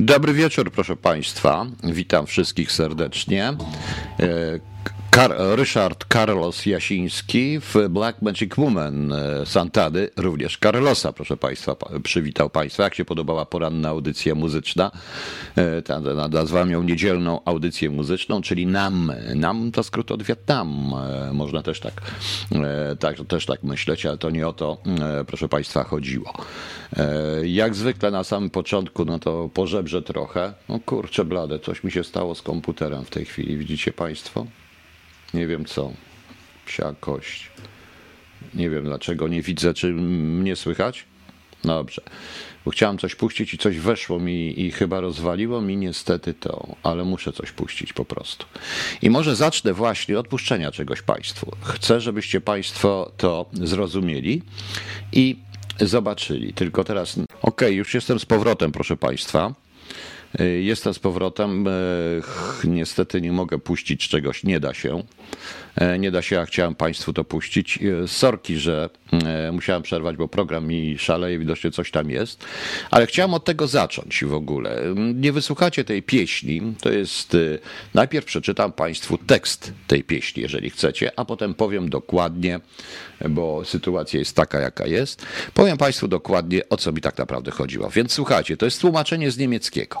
Dobry wieczór, proszę Państwa. Witam wszystkich serdecznie. E, Kar Ryszard Carlos Jasiński w Black Magic Woman e, Santady, również Carlosa, proszę Państwa, przywitał Państwa. Jak się podobała poranna audycja muzyczna? E, nazwałem ją niedzielną audycję muzyczną, czyli NAM. NAM to skrót od Wietnam. E, można też tak, tak, też tak myśleć, ale to nie o to, proszę Państwa, chodziło. Jak zwykle na samym początku, no to pożebrze trochę. No kurczę blade, coś mi się stało z komputerem w tej chwili, widzicie Państwo? Nie wiem co. Psia kość. Nie wiem dlaczego nie widzę, czy mnie słychać. Dobrze. Bo chciałem coś puścić i coś weszło mi i chyba rozwaliło mi niestety to, ale muszę coś puścić po prostu. I może zacznę właśnie od puszczenia czegoś Państwu. Chcę, żebyście Państwo to zrozumieli i zobaczyli. Tylko teraz. Okej, okay, już jestem z powrotem, proszę Państwa. E, jestem z powrotem. E, niestety nie mogę puścić czegoś, nie da się. E, nie da się, a chciałem Państwu to puścić. Sorki, że musiałem przerwać, bo program mi szaleje, widocznie coś tam jest. Ale chciałem od tego zacząć w ogóle. Nie wysłuchacie tej pieśni. To jest. Najpierw przeczytam Państwu tekst tej pieśni, jeżeli chcecie, a potem powiem dokładnie, bo sytuacja jest taka, jaka jest. Powiem Państwu dokładnie, o co mi tak naprawdę chodziło. Więc słuchajcie, to jest tłumaczenie z niemieckiego.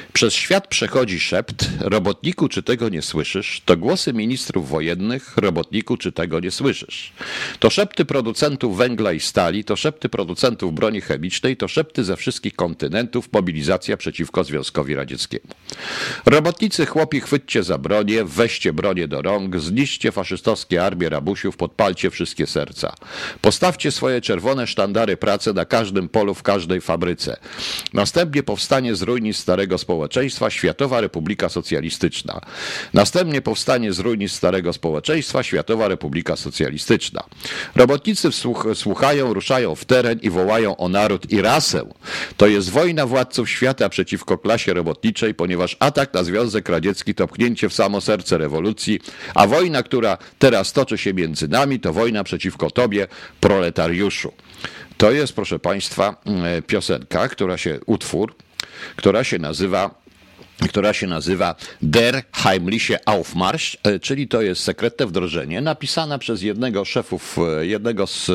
Przez świat przechodzi szept, robotniku, czy tego nie słyszysz? To głosy ministrów wojennych, robotniku, czy tego nie słyszysz? To szepty producentów węgla i stali, to szepty producentów broni chemicznej, to szepty ze wszystkich kontynentów, mobilizacja przeciwko Związkowi Radzieckiemu. Robotnicy, chłopi, chwyćcie za bronię, weźcie bronię do rąk, zniszcie faszystowskie armie rabusiów, podpalcie wszystkie serca. Postawcie swoje czerwone sztandary pracy na każdym polu, w każdej fabryce. Następnie powstanie z ruin starego społeczeństwa społeczeństwa Światowa Republika Socjalistyczna. Następnie powstanie z ruin starego społeczeństwa Światowa Republika Socjalistyczna. Robotnicy słuchają, ruszają w teren i wołają o naród i rasę. To jest wojna władców świata przeciwko klasie robotniczej, ponieważ atak na Związek Radziecki to pchnięcie w samo serce rewolucji, a wojna, która teraz toczy się między nami, to wojna przeciwko tobie, proletariuszu. To jest, proszę Państwa, mm, piosenka, która się, utwór, która się nazywa która się nazywa Der Heimliche Aufmarsch, e, czyli to jest sekretne wdrożenie, napisana przez jednego szefów, e, jednego z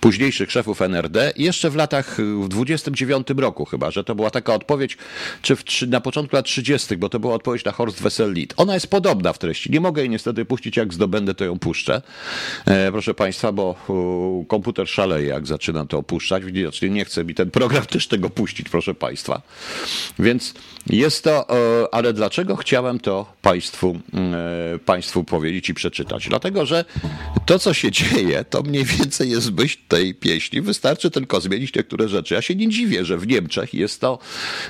późniejszych szefów NRD jeszcze w latach, w 29 roku chyba, że to była taka odpowiedź, czy w, na początku lat 30., bo to była odpowiedź na Horst Wessel-Lied. Ona jest podobna w treści. Nie mogę jej niestety puścić, jak zdobędę, to ją puszczę. E, proszę Państwa, bo komputer szaleje, jak zaczynam to opuszczać. Widocznie nie chce mi ten program też tego puścić, proszę Państwa. Więc jest to E, ale dlaczego chciałem to Państwu, e, państwu powiedzieć i przeczytać? Dlatego, że to, co się dzieje, to mniej więcej jest myśl tej pieśni. Wystarczy tylko zmienić niektóre rzeczy. Ja się nie dziwię, że w Niemczech jest to,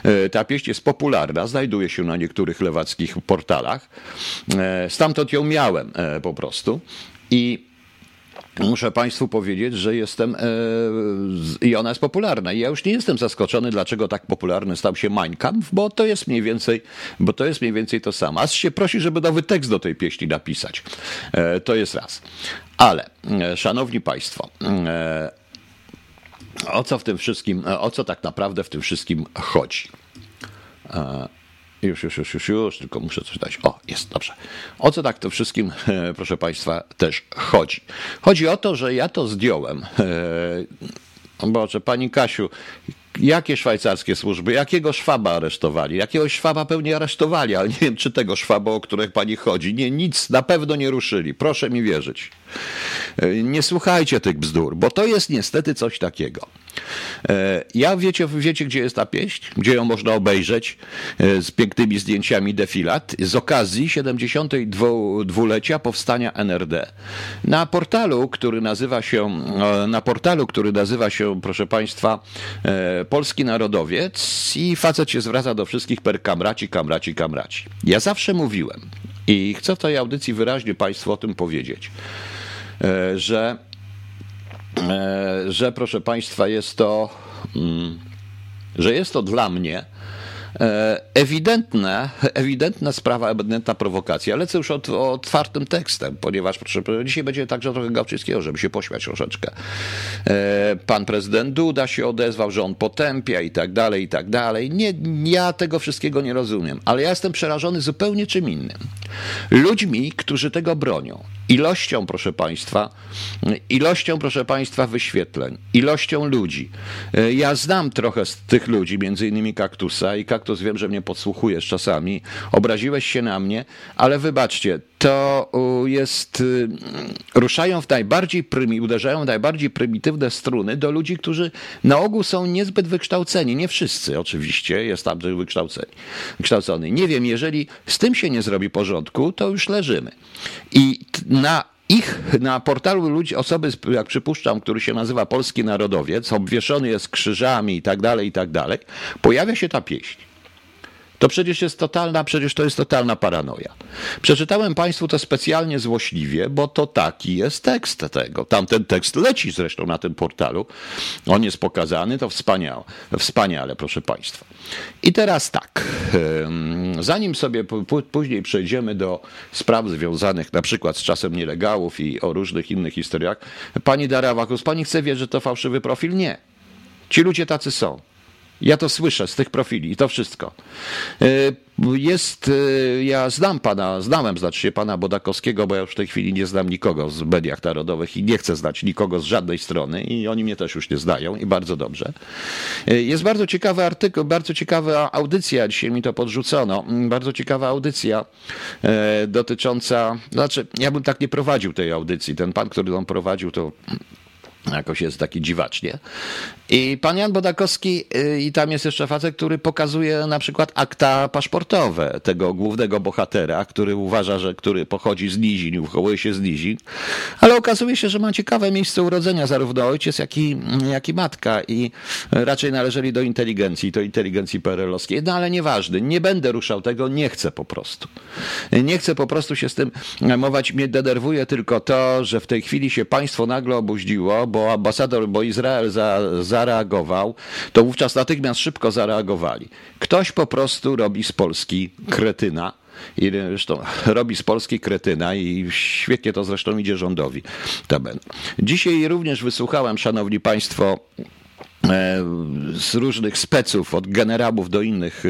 e, ta pieśń jest popularna, znajduje się na niektórych lewackich portalach. Stamtąd ją miałem po prostu. I Muszę Państwu powiedzieć, że jestem e, i ona jest popularna. I ja już nie jestem zaskoczony, dlaczego tak popularny stał się Mein Kampf, bo to jest mniej więcej, bo to jest mniej więcej to samo. Aż się prosi, żeby nowy tekst do tej pieśni napisać. E, to jest raz. Ale, e, szanowni Państwo, o co w tym wszystkim, o co tak naprawdę w tym wszystkim chodzi? Już, już, już, już, już, tylko muszę coś dać. O, jest, dobrze. O co tak to wszystkim, proszę Państwa, też chodzi? Chodzi o to, że ja to zdjąłem. Boże, Pani Kasiu, Jakie szwajcarskie służby? Jakiego szwaba aresztowali? Jakiegoś szwaba pewnie aresztowali, ale nie wiem, czy tego szwaba, o których pani chodzi. Nie, nic na pewno nie ruszyli. Proszę mi wierzyć. E, nie słuchajcie tych bzdur, bo to jest niestety coś takiego. E, ja wiecie, wiecie, gdzie jest ta pieśń? Gdzie ją można obejrzeć e, z pięknymi zdjęciami defilat z okazji 72-lecia powstania NRD. Na portalu, który nazywa się, na portalu, który nazywa się, proszę Państwa, Polski Narodowiec i facet się zwraca do wszystkich per kamraci, kamraci, kamraci. Ja zawsze mówiłem i chcę w tej audycji wyraźnie Państwu o tym powiedzieć, że, e, że proszę Państwa, jest to, mm, że jest to dla mnie e, ewidentne, ewidentna sprawa, ewidentna prowokacja. Lecę już otwartym tekstem, ponieważ proszę, dzisiaj będzie także trochę Gałczyńskiego, żeby się pośmiać troszeczkę. E, pan prezydent Duda się odezwał, że on potępia i tak dalej, i tak dalej. Nie, ja tego wszystkiego nie rozumiem, ale ja jestem przerażony zupełnie czym innym. Ludźmi, którzy tego bronią. Ilością, proszę Państwa, ilością, proszę Państwa, wyświetleń, ilością ludzi. E, ja znam trochę z tych ludzi, między innymi Kaktusa i Kaktus wiem, że mnie podsłuchujesz czasami. Obraziłeś się na mnie, ale wybaczcie, to jest, y, ruszają w najbardziej, uderzają w najbardziej prymitywne struny do ludzi, którzy na ogół są niezbyt wykształceni. Nie wszyscy oczywiście, jest tam wykształceni, wykształcony. Nie wiem, jeżeli z tym się nie zrobi porządku, to już leżymy. I na ich na portalu ludzi, osoby, jak przypuszczam, który się nazywa Polski Narodowiec, obwieszony jest krzyżami i tak dalej, i tak dalej, pojawia się ta pieśń. To przecież jest totalna, przecież to jest totalna paranoja. Przeczytałem Państwu to specjalnie złośliwie, bo to taki jest tekst tego. Tamten tekst leci zresztą na tym portalu. On jest pokazany, to wspaniale, wspaniale proszę Państwa. I teraz tak, zanim sobie później przejdziemy do spraw związanych na przykład z czasem nielegałów i o różnych innych historiach, pani Dara Wakus, pani chce wiedzieć, że to fałszywy profil? Nie. Ci ludzie tacy są. Ja to słyszę z tych profili i to wszystko. E, jest, e, ja znam pana, znałem znaczy się pana Bodakowskiego, bo ja już w tej chwili nie znam nikogo z mediach narodowych i nie chcę znać nikogo z żadnej strony i oni mnie też już nie znają i bardzo dobrze. E, jest bardzo ciekawy artykuł, bardzo ciekawa audycja, dzisiaj mi to podrzucono, bardzo ciekawa audycja dotycząca, znaczy ja bym tak nie prowadził tej audycji, ten pan, który ją prowadził to Jakoś jest taki dziwacznie. I pan Jan Bodakowski, y, i tam jest jeszcze facet, który pokazuje na przykład akta paszportowe tego głównego bohatera, który uważa, że który pochodzi z Nizin, uchowuje się z Nizin, ale okazuje się, że ma ciekawe miejsce urodzenia, zarówno ojciec, jak i, jak i matka i raczej należeli do inteligencji, to inteligencji PRL-owskiej. No ale nieważne, nie będę ruszał tego, nie chcę po prostu. Nie chcę po prostu się z tym mować. Mnie denerwuje tylko to, że w tej chwili się państwo nagle obudziło, bo ambasador, bo Izrael za, zareagował, to wówczas natychmiast szybko zareagowali. Ktoś po prostu robi z Polski kretyna. I zresztą robi z Polski kretyna i świetnie to zresztą idzie rządowi. Dzisiaj również wysłuchałem, szanowni państwo, z różnych speców, od generałów do innych e,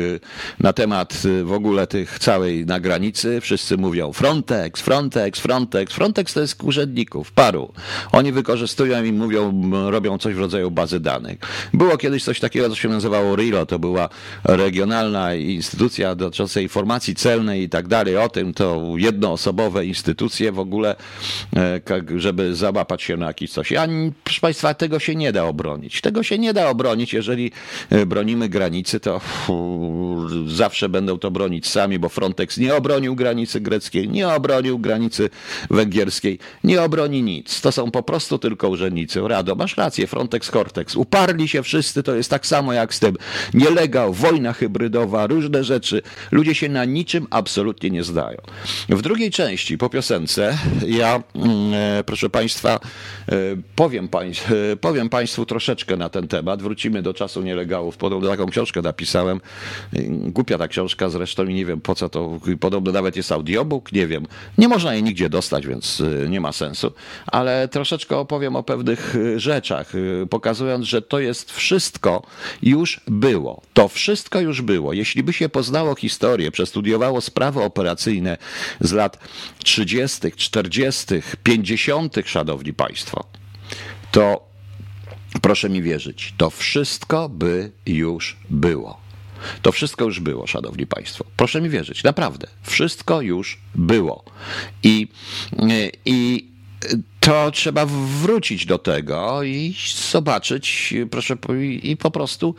na temat e, w ogóle tych całej na granicy. Wszyscy mówią Frontex, Frontex, Frontex. Frontex to jest urzędników, paru. Oni wykorzystują i mówią, robią coś w rodzaju bazy danych. Było kiedyś coś takiego, co się nazywało RILO, to była regionalna instytucja dotycząca informacji celnej i tak dalej. O tym to jednoosobowe instytucje w ogóle, żeby załapać się na jakieś coś. A proszę Państwa, tego się nie da obronić. Tego się nie da obronić. Jeżeli e, bronimy granicy, to zawsze będą to bronić sami, bo Frontex nie obronił granicy greckiej, nie obronił granicy węgierskiej, nie obroni nic. To są po prostu tylko urzędnicy. Rado, masz rację, Frontex, Cortex. Uparli się wszyscy, to jest tak samo jak z tym. Nielegał, wojna hybrydowa, różne rzeczy. Ludzie się na niczym absolutnie nie zdają. W drugiej części, po piosence, ja, mm, e, proszę Państwa, e, powiem, powiem Państwu troszeczkę na ten temat. Wrócimy do czasu nielegałów. Podobno taką książkę napisałem. Głupia ta książka zresztą i nie wiem po co to. Podobno nawet jest audiobook, nie wiem. Nie można jej nigdzie dostać, więc y, nie ma sensu. Ale troszeczkę opowiem o pewnych y, rzeczach, y, pokazując, że to jest wszystko już było. To wszystko już było. Jeśli by się poznało historię, przestudiowało sprawy operacyjne z lat 30., 40., 50., szanowni państwo, to Proszę mi wierzyć, to wszystko by już było. To wszystko już było, szanowni państwo. Proszę mi wierzyć, naprawdę. Wszystko już było. I, i to trzeba wrócić do tego i zobaczyć, proszę, i po prostu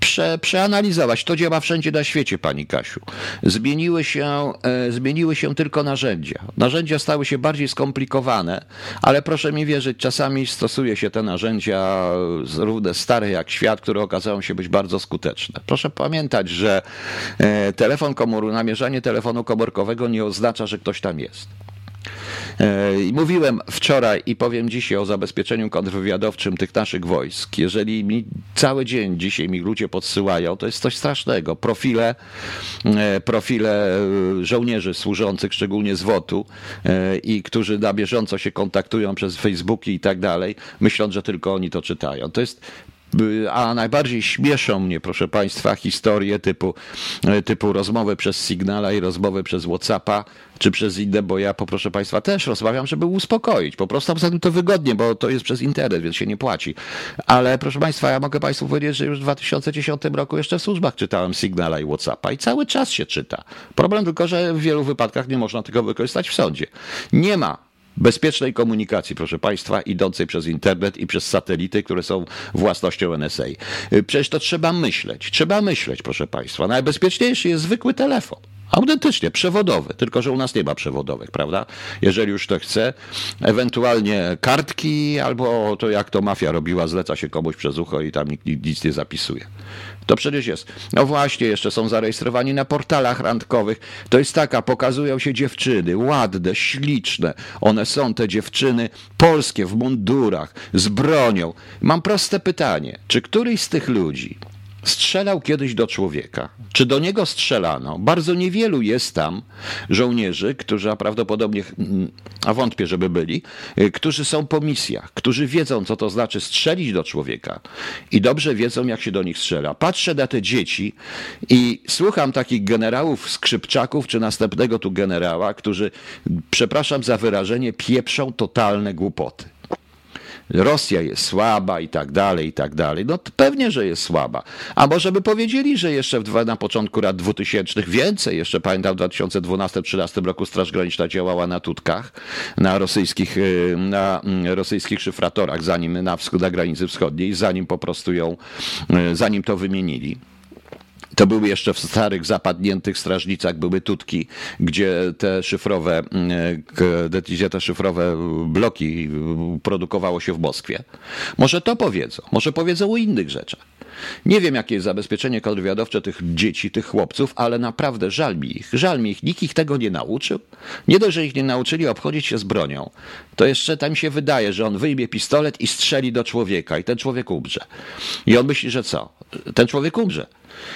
prze, przeanalizować. To działa wszędzie na świecie, pani Kasiu. Zmieniły się, e, zmieniły się tylko narzędzia. Narzędzia stały się bardziej skomplikowane, ale proszę mi wierzyć, czasami stosuje się te narzędzia równe stare jak świat, które okazały się być bardzo skuteczne. Proszę pamiętać, że e, telefon komór, namierzanie telefonu komórkowego nie oznacza, że ktoś tam jest. E, mówiłem wczoraj i powiem dzisiaj o zabezpieczeniu kontrwywiadowczym tych naszych wojsk. Jeżeli mi cały dzień dzisiaj mi ludzie podsyłają, to jest coś strasznego. Profile, e, profile e, żołnierzy służących, szczególnie z WOT-u i którzy na bieżąco się kontaktują przez Facebooki i tak dalej, myśląc, że tylko oni to czytają. To jest a najbardziej śmieszą mnie, proszę Państwa, historie typu, typu rozmowy przez Signala i rozmowy przez Whatsappa, czy przez inne, bo ja, proszę Państwa, też rozmawiam, żeby uspokoić. Po prostu, poza tym to wygodnie, bo to jest przez internet, więc się nie płaci. Ale proszę Państwa, ja mogę Państwu powiedzieć, że już w 2010 roku jeszcze w służbach czytałem Signala i Whatsappa i cały czas się czyta. Problem tylko, że w wielu wypadkach nie można tego wykorzystać w sądzie. Nie ma bezpiecznej komunikacji, proszę Państwa, idącej przez internet i przez satelity, które są własnością NSA. Przecież to trzeba myśleć. Trzeba myśleć, proszę Państwa. Najbezpieczniejszy jest zwykły telefon. Autentycznie, przewodowy, tylko że u nas nie ma przewodowych, prawda? Jeżeli już to chce, ewentualnie kartki, albo to jak to mafia robiła, zleca się komuś przez ucho i tam nikt nic nie zapisuje. To przecież jest. No właśnie, jeszcze są zarejestrowani na portalach randkowych. To jest taka, pokazują się dziewczyny, ładne, śliczne. One są, te dziewczyny, polskie, w mundurach, z bronią. Mam proste pytanie. Czy któryś z tych ludzi strzelał kiedyś do człowieka. Czy do niego strzelano? Bardzo niewielu jest tam żołnierzy, którzy, a prawdopodobnie, a wątpię, żeby byli, y, którzy są po misjach, którzy wiedzą, co to znaczy strzelić do człowieka i dobrze wiedzą, jak się do nich strzela. Patrzę na te dzieci i słucham takich generałów, skrzypczaków, czy następnego tu generała, którzy, przepraszam za wyrażenie, pieprzą totalne głupoty. Rosja jest słaba i tak dalej, i tak dalej. No pewnie, że jest słaba. A może by powiedzieli, że jeszcze w, na początku lat 2000 więcej, jeszcze pamiętam w 2012-2013 roku Straż Graniczna działała na Tutkach, na rosyjskich, y, na mm, rosyjskich szyfratorach, zanim na, wschód, na granicy wschodniej, zanim po prostu ją, y, zanim to wymienili. To były jeszcze w starych, zapadniętych strażnicach były tutki, gdzie te szyfrowe, mm, gdzie te szyfrowe bloki produkowało się w Moskwie. Może to powiedzą, może powiedzą o innych rzeczach. Nie wiem, jakie jest zabezpieczenie kontrwywiadowcze tych dzieci, tych chłopców, ale naprawdę żal mi ich. Żal mi ich. Nikt ich tego nie nauczył. Nie dość, że ich nie nauczyli obchodzić się z bronią, to jeszcze tam się wydaje, że on wyjmie pistolet i strzeli do człowieka i ten człowiek umrze. I on myśli, że co? Ten człowiek umrze.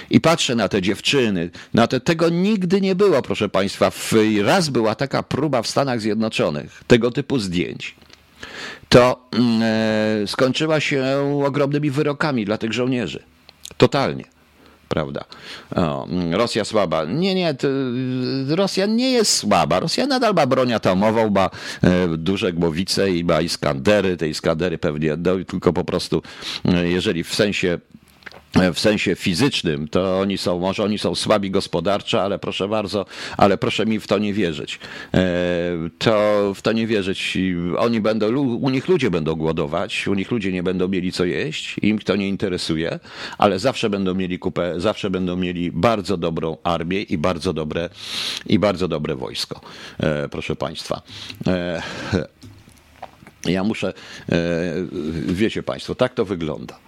I patrzę na te dziewczyny, na te, tego nigdy nie było, proszę Państwa. Raz była taka próba w Stanach Zjednoczonych tego typu zdjęć. To mm, e, skończyła się ogromnymi wyrokami dla tych żołnierzy. Totalnie prawda? O, mm, Rosja słaba. Nie, nie, Rosja nie jest słaba. Rosja nadal ma broń atomową, ma e, duże głowice i ma Iskandery. Te Iskandery pewnie, no, tylko po prostu, e, jeżeli w sensie w sensie fizycznym, to oni są, może oni są słabi gospodarczo, ale proszę bardzo, ale proszę mi w to nie wierzyć. E, to w to nie wierzyć. Oni będą, u nich ludzie będą głodować, u nich ludzie nie będą mieli co jeść, im to nie interesuje, ale zawsze będą mieli kupę, zawsze będą mieli bardzo dobrą armię i bardzo dobre, i bardzo dobre wojsko. E, proszę Państwa. E, ja muszę, wiecie Państwo, tak to wygląda.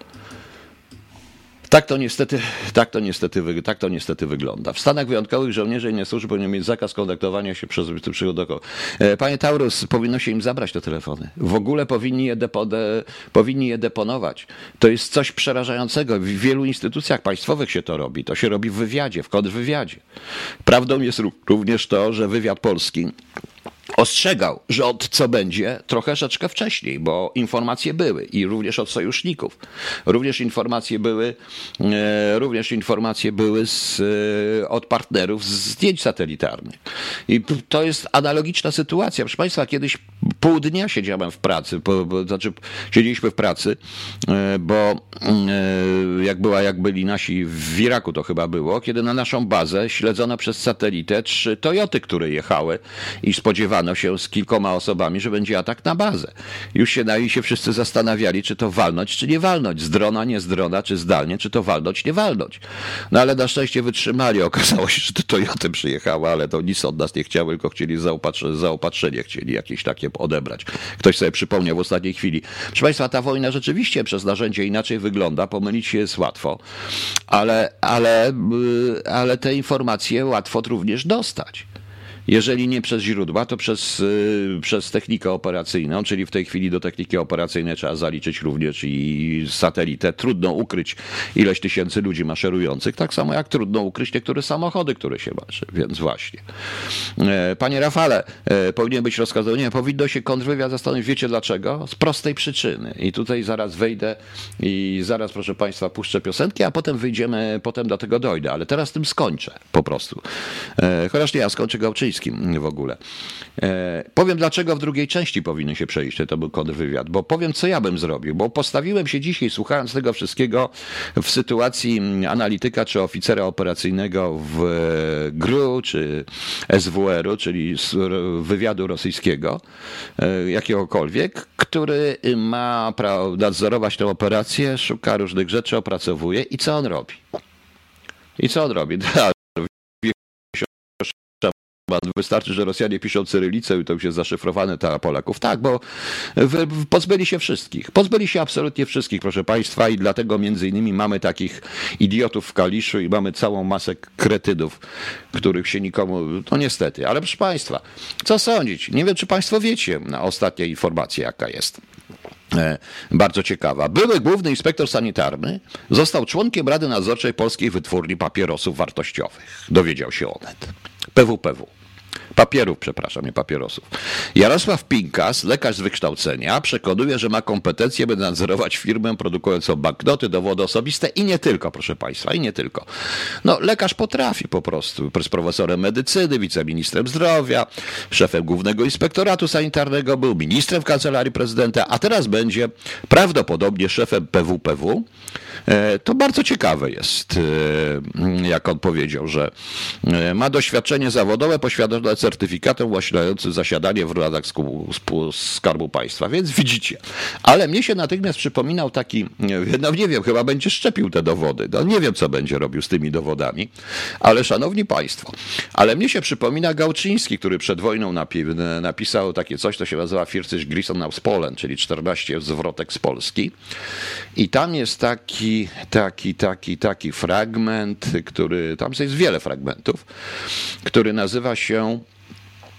Tak to niestety, tak to niestety, tak to niestety wygląda. W Stanach wyjątkowych żołnierze innej służby powinni mieć zakaz kontaktowania się przez przygodowo. E, panie Taurus, powinno się im zabrać te telefony. W ogóle powinni je, depode, powinni je deponować. To jest coś przerażającego. W wielu instytucjach państwowych się to robi. To się robi w wywiadzie, w kontrwywiadzie. Prawdą jest również to, że wywiad polski ostrzegał, że od co będzie troszeczkę wcześniej, bo informacje były i również od sojuszników. Również informacje były, e, również informacje były z, e, od partnerów z zdjęć satelitarnych. I to jest analogiczna sytuacja. Proszę Państwa, kiedyś pół dnia siedziałem w pracy, bo, bo, znaczy siedzieliśmy w pracy, e, bo jak, była, jak byli nasi w Iraku to chyba było, kiedy na naszą bazę śledzono przez satelitę trzy Toyoty, które jechały i spodziewano spodziewano się z kilkoma osobami, że będzie atak na bazę. Już się na się wszyscy zastanawiali, czy to walnąć, czy nie walnąć. Z drona, nie z drona, czy zdalnie, czy to walnąć, nie walnąć. No ale na szczęście wytrzymali. Okazało się, że to Toyota przyjechała, ale to nic od nas nie chciały, tylko chcieli zaopatrzenie, zaopatrzenie chcieli jakieś takie odebrać. Ktoś sobie przypomniał w ostatniej chwili. Proszę Państwa, ta wojna rzeczywiście przez narzędzie inaczej wygląda. Pomylić się jest łatwo, ale, ale, y, ale te informacje łatwo również dostać. Jeżeli nie przez źródła, to przez, y, przez technikę operacyjną, czyli w tej chwili do techniki operacyjnej trzeba zaliczyć również i satelitę. Trudno ukryć ileś tysięcy ludzi maszerujących, tak samo jak trudno ukryć niektóre samochody, które się marzy. Więc właśnie. E, panie Rafale, e, powinien być rozkazany. Nie, powinno się kontrwywiad zastanowić. Wiecie dlaczego? Z prostej przyczyny. I tutaj zaraz wejdę i zaraz, proszę Państwa, puszczę piosenki, a potem wyjdziemy, potem do tego dojdę. Ale teraz tym skończę po prostu. E, chociaż nie, ja skończę Gałczyńskim w ogóle. Powiem, dlaczego w drugiej części powinien się przejść, to był kontrwywiad. Bo powiem, co ja bym zrobił. Bo postawiłem się dzisiaj, słuchając tego wszystkiego, w sytuacji analityka czy oficera operacyjnego w GRU czy SWR-u, czyli wywiadu rosyjskiego, e, jakiegokolwiek, który ma nadzorować tę operację, szuka różnych rzeczy, opracowuje i co on robi? I co on robi? Wystarczy, że Rosjanie piszą cyrylicę i to już jest zaszyfrowane dla Polaków. Tak, bo pozbyli się wszystkich. Pozbyli się absolutnie wszystkich, proszę Państwa, i dlatego między innymi mamy takich idiotów w Kaliszu i mamy całą masę kretydów, których się nikomu... No niestety. Ale proszę Państwa, co sądzić? Nie wiem, czy Państwo wiecie na ostatnia informacja, jaka jest e, bardzo ciekawa. Były główny inspektor sanitarny został członkiem Rady Nadzorczej Polskiej Wytwórni Papierosów Wartościowych. Dowiedział się Onet. PWPW. Papierów, przepraszam, nie papierosów. Jarosław Pinkas, lekarz z wykształcenia, przekonuje, że ma kompetencje, by nadzorować firmę produkującą banknoty, dowody osobiste i nie tylko, proszę Państwa, i nie tylko. No, lekarz potrafi po prostu. Z profesorem medycyny, wiceministrem zdrowia, szefem Głównego Inspektoratu Sanitarnego, był ministrem w Kancelarii Prezydenta, a teraz będzie prawdopodobnie szefem PWPW. E, to bardzo ciekawe jest, e, jak on powiedział, że e, ma doświadczenie zawodowe poświadczone certyfikatem ułatwiającym zasiadanie w radach Skarbu Państwa. Więc widzicie. Ale mnie się natychmiast przypominał taki, no nie wiem, chyba będzie szczepił te dowody. No nie wiem, co będzie robił z tymi dowodami. Ale szanowni Państwo, ale mnie się przypomina Gałczyński, który przed wojną napi napisał takie coś, co się nazywa Fircyś Grison aus Polen, czyli 14 zwrotek z Polski. I tam jest taki, taki, taki, taki fragment, który, tam jest wiele fragmentów, który nazywa się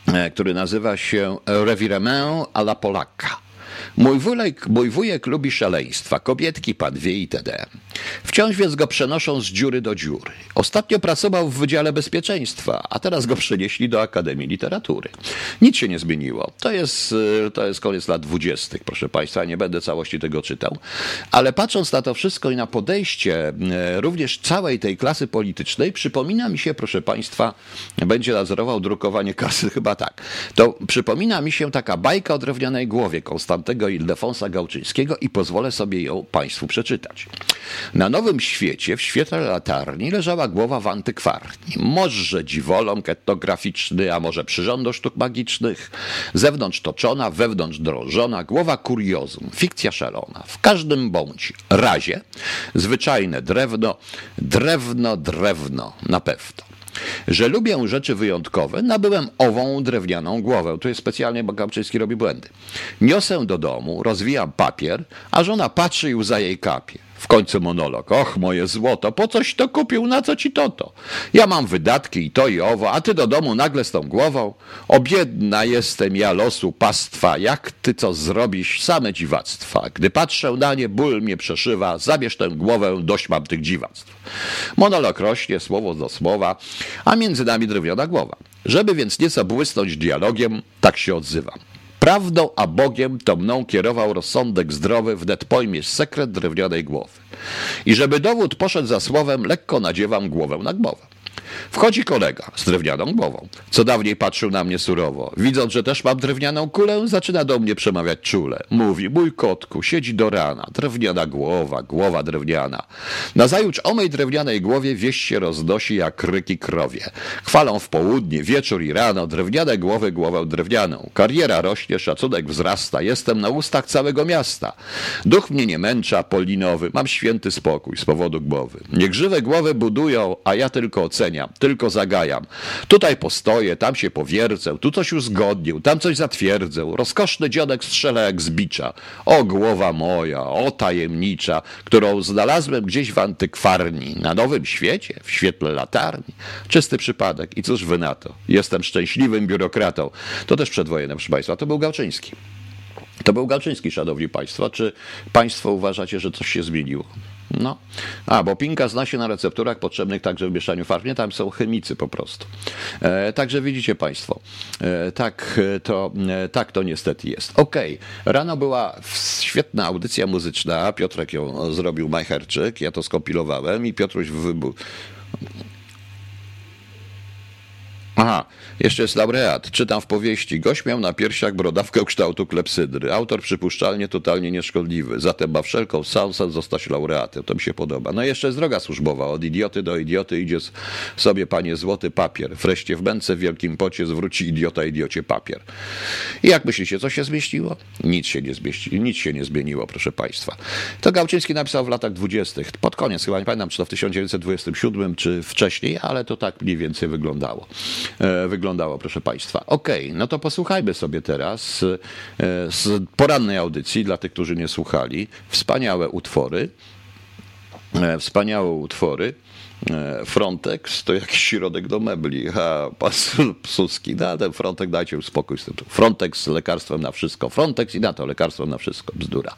E, który nazywa się Revirement à la Polaka. Mój wujek, mój wujek lubi szaleństwa, kobietki, padwie itd. Wciąż więc go przenoszą z dziury do dziury. Ostatnio pracował w Wydziale Bezpieczeństwa, a teraz go przenieśli do Akademii Literatury. Nic się nie zmieniło. To jest, e, to jest koniec lat dwudziestych, proszę Państwa, nie będę całości tego czytał. Ale patrząc na to wszystko i na podejście e, również całej tej klasy politycznej, przypomina mi się, proszę Państwa, będzie nadzorował drukowanie kasy, chyba tak. To przypomina mi się taka bajka o drewnianej głowie Konstantego Ildefonsa Gałczyńskiego i pozwolę sobie ją Państwu przeczytać. Na Nowym Świecie, w świetle latarni, leżała głowa w antykwarni. Może dziwoląg etnograficzny, a może przyrząd do sztuk magicznych. Zewnątrz toczona, wewnątrz drążona, głowa kuriozum, fikcja szalona. W każdym bądź razie zwyczajne drewno, drewno, drewno, na pewno. Że lubię rzeczy wyjątkowe, nabyłem ową drewnianą głowę. Tu jest specjalnie, bo Gałczyński robi błędy. Niosę do domu, rozwijam papier, a żona patrzy i łza jej kapie. W końcu monolog. Och, moje złoto, po coś to kupił, na co ci to to? Ja mam wydatki i to i owo, a ty do domu nagle z tą głową? Obiedna jestem ja losu pastwa, jak ty co zrobisz, same dziwactwa. Gdy patrzę na nie, ból mnie przeszywa, zabierz tę głowę, dość mam tych dziwactw. Monolog rośnie, słowo do słowa, a między nami drewniana głowa. Żeby więc nieco błysnąć dialogiem, tak się odzywam. Prawdą a Bogiem to mną kierował rozsądek zdrowy, wnet pojmiesz sekret drewnianej głowy. I żeby dowód poszedł za słowem, lekko nadziewam głowę na głowę. Wchodzi kolega z drewnianą głową, co dawniej patrzył na mnie surowo. Widząc, że też mam drewnianą kulę, zaczyna do mnie przemawiać czule. Mówi, mój kotku, siedzi do rana, drewniana głowa, głowa drewniana. Nazajutrz o mej drewnianej głowie wieść się roznosi jak kryki krowie. Chwalą w południe, wieczór i rano, drewniane głowy głowę drewnianą. Kariera rośnie, szacunek wzrasta, jestem na ustach całego miasta. Duch mnie nie męcza, polinowy, mam święty spokój z powodu głowy. Niech żywe głowy budują, a ja tylko oceniam. Tylko zagajam. Tutaj postoję, tam się powiercę, tu coś uzgodnił, tam coś zatwierdzę. Rozkoszny dziadek strzela jak z bicza. O głowa moja, o tajemnicza, którą znalazłem gdzieś w antykwarni, na Nowym Świecie, w świetle latarni. Czysty przypadek. I cóż wy na to? Jestem szczęśliwym biurokratą. To też przedwojenne, proszę Państwa. To był Gałczyński. To był Galczyński, szanowni państwo. Czy państwo uważacie, że coś się zmieniło? No. A, bo pinka zna się na recepturach potrzebnych także w mieszaniu farb. Nie, tam są chemicy po prostu. E, także widzicie państwo, e, tak, to, e, tak to niestety jest. Okej, okay. rano była świetna audycja muzyczna. Piotrek ją zrobił, Majcherczyk. Ja to skopilowałem i Piotruś wybuchł Aha, jeszcze jest laureat. Czytam w powieści. Gość miał na piersiach brodawkę kształtu klepsydry. Autor przypuszczalnie totalnie nieszkodliwy. Zatem ma wszelką szansę zostać laureatem. To mi się podoba. No i jeszcze jest droga służbowa. Od idioty do idioty idzie sobie, panie, złoty papier. Wreszcie w męce w wielkim pocie zwróci idiota idiocie papier. I jak myślicie, co się zmieściło? Nic się nie zmieści, nic się nie zmieniło, proszę państwa. To Gałczyński napisał w latach dwudziestych. Pod koniec, chyba nie pamiętam, czy to w 1927, czy wcześniej, ale to tak mniej więcej wyglądało. E, wyglądało, proszę Państwa. Okej, okay, no to posłuchajmy sobie teraz e, z porannej audycji, dla tych, którzy nie słuchali, wspaniałe utwory. E, wspaniałe utwory. Frontex to jakiś środek do mebli. A pan Suski, no ten Frontex, dajcie spokój z tym. Frontex z lekarstwem na wszystko. Frontex i na to lekarstwem na wszystko. Bzdura.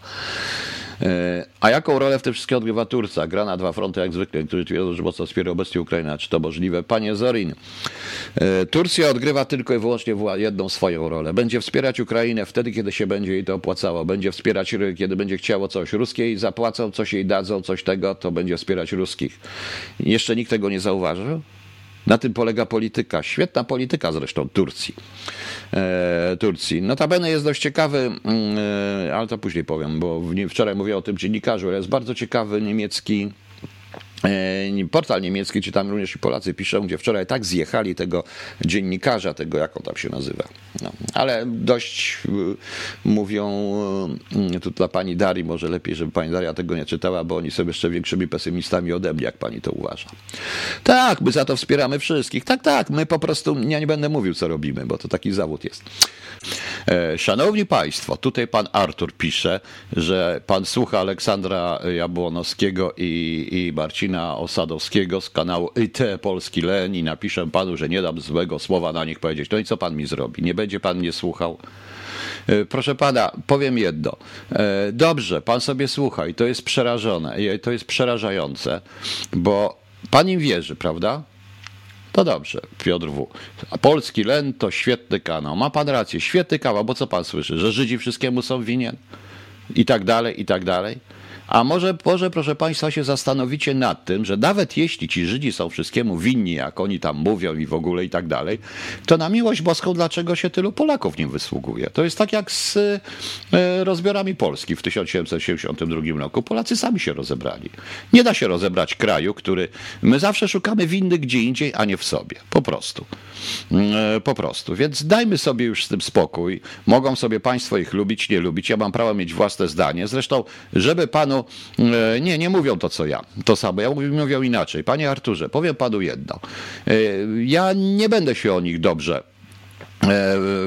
E, a jaką rolę w tym wszystkim odgrywa Turcja? Gra na dwa fronty jak zwykle, który twierdzą, że mocno wspiera obecnie Ukraina. Czy to możliwe? Panie Zorin, e, Turcja odgrywa tylko i wyłącznie jedną swoją rolę. Będzie wspierać Ukrainę wtedy, kiedy się będzie jej to opłacało. Będzie wspierać, kiedy będzie chciało coś. Ruskie jej zapłacą, coś jej dadzą, coś tego, to będzie wspierać ruskich. Jeszcze nikt tego nie zauważył? Na tym polega polityka. Świetna polityka zresztą Turcji. E, Turcji. Notabene jest dość ciekawy, mm, e, ale to później powiem, bo wczoraj mówię o tym dziennikarzu, ale jest bardzo ciekawy niemiecki portal niemiecki, czy tam również i Polacy piszą, gdzie wczoraj tak zjechali tego dziennikarza, tego jak on tam się nazywa. No, ale dość y, mówią, y, tu dla pani Darii, może lepiej, żeby pani Daria tego nie czytała, bo oni są jeszcze większymi pesymistami ode mnie, jak pani to uważa. Tak, my za to wspieramy wszystkich. Tak, tak, my po prostu, ja nie będę mówił, co robimy, bo to taki zawód jest. E, szanowni Państwo, tutaj pan Artur pisze, że pan słucha Aleksandra Jabłonowskiego i, i Marcina Osadowskiego z kanału IT Polski Len i napiszę panu, że nie dam złego słowa na nich powiedzieć. No i co pan mi zrobi? Nie będzie pan mnie słuchał? E, proszę pana, powiem jedno. E, dobrze, pan sobie słucha i to jest przerażone, to jest przerażające, bo pan im wierzy, prawda? To dobrze, Piotr W. A Polski Len to świetny kanał. Ma pan rację, świetny kanał, bo co pan słyszy, że Żydzi wszystkiemu są winien? I tak dalej, i tak dalej. A może, może, proszę Państwa, się zastanowicie nad tym, że nawet jeśli ci Żydzi są wszystkiemu winni, jak oni tam mówią i w ogóle i tak dalej, to na miłość boską dlaczego się tylu Polaków nim wysługuje? To jest tak jak z e, rozbiorami Polski w 1772 roku. Polacy sami się rozebrali. Nie da się rozebrać kraju, który my zawsze szukamy winnych gdzie indziej, a nie w sobie. Po prostu. E, po prostu. Więc dajmy sobie już z tym spokój. Mogą sobie Państwo ich lubić, nie lubić. Ja mam prawo mieć własne zdanie. Zresztą, żeby Panu panu, e, nie, nie mówią to co ja, to samo, ja mówią inaczej. Panie Arturze, powiem panu jedno. E, ja nie będę się o nich dobrze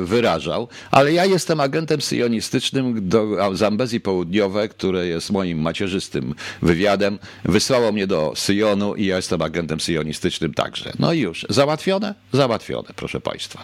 wyrażał, ale ja jestem agentem syjonistycznym do Zambezji Południowe, które jest moim macierzystym wywiadem. Wysłało mnie do Syjonu i ja jestem agentem syjonistycznym także. No i już. Załatwione? Załatwione, proszę Państwa.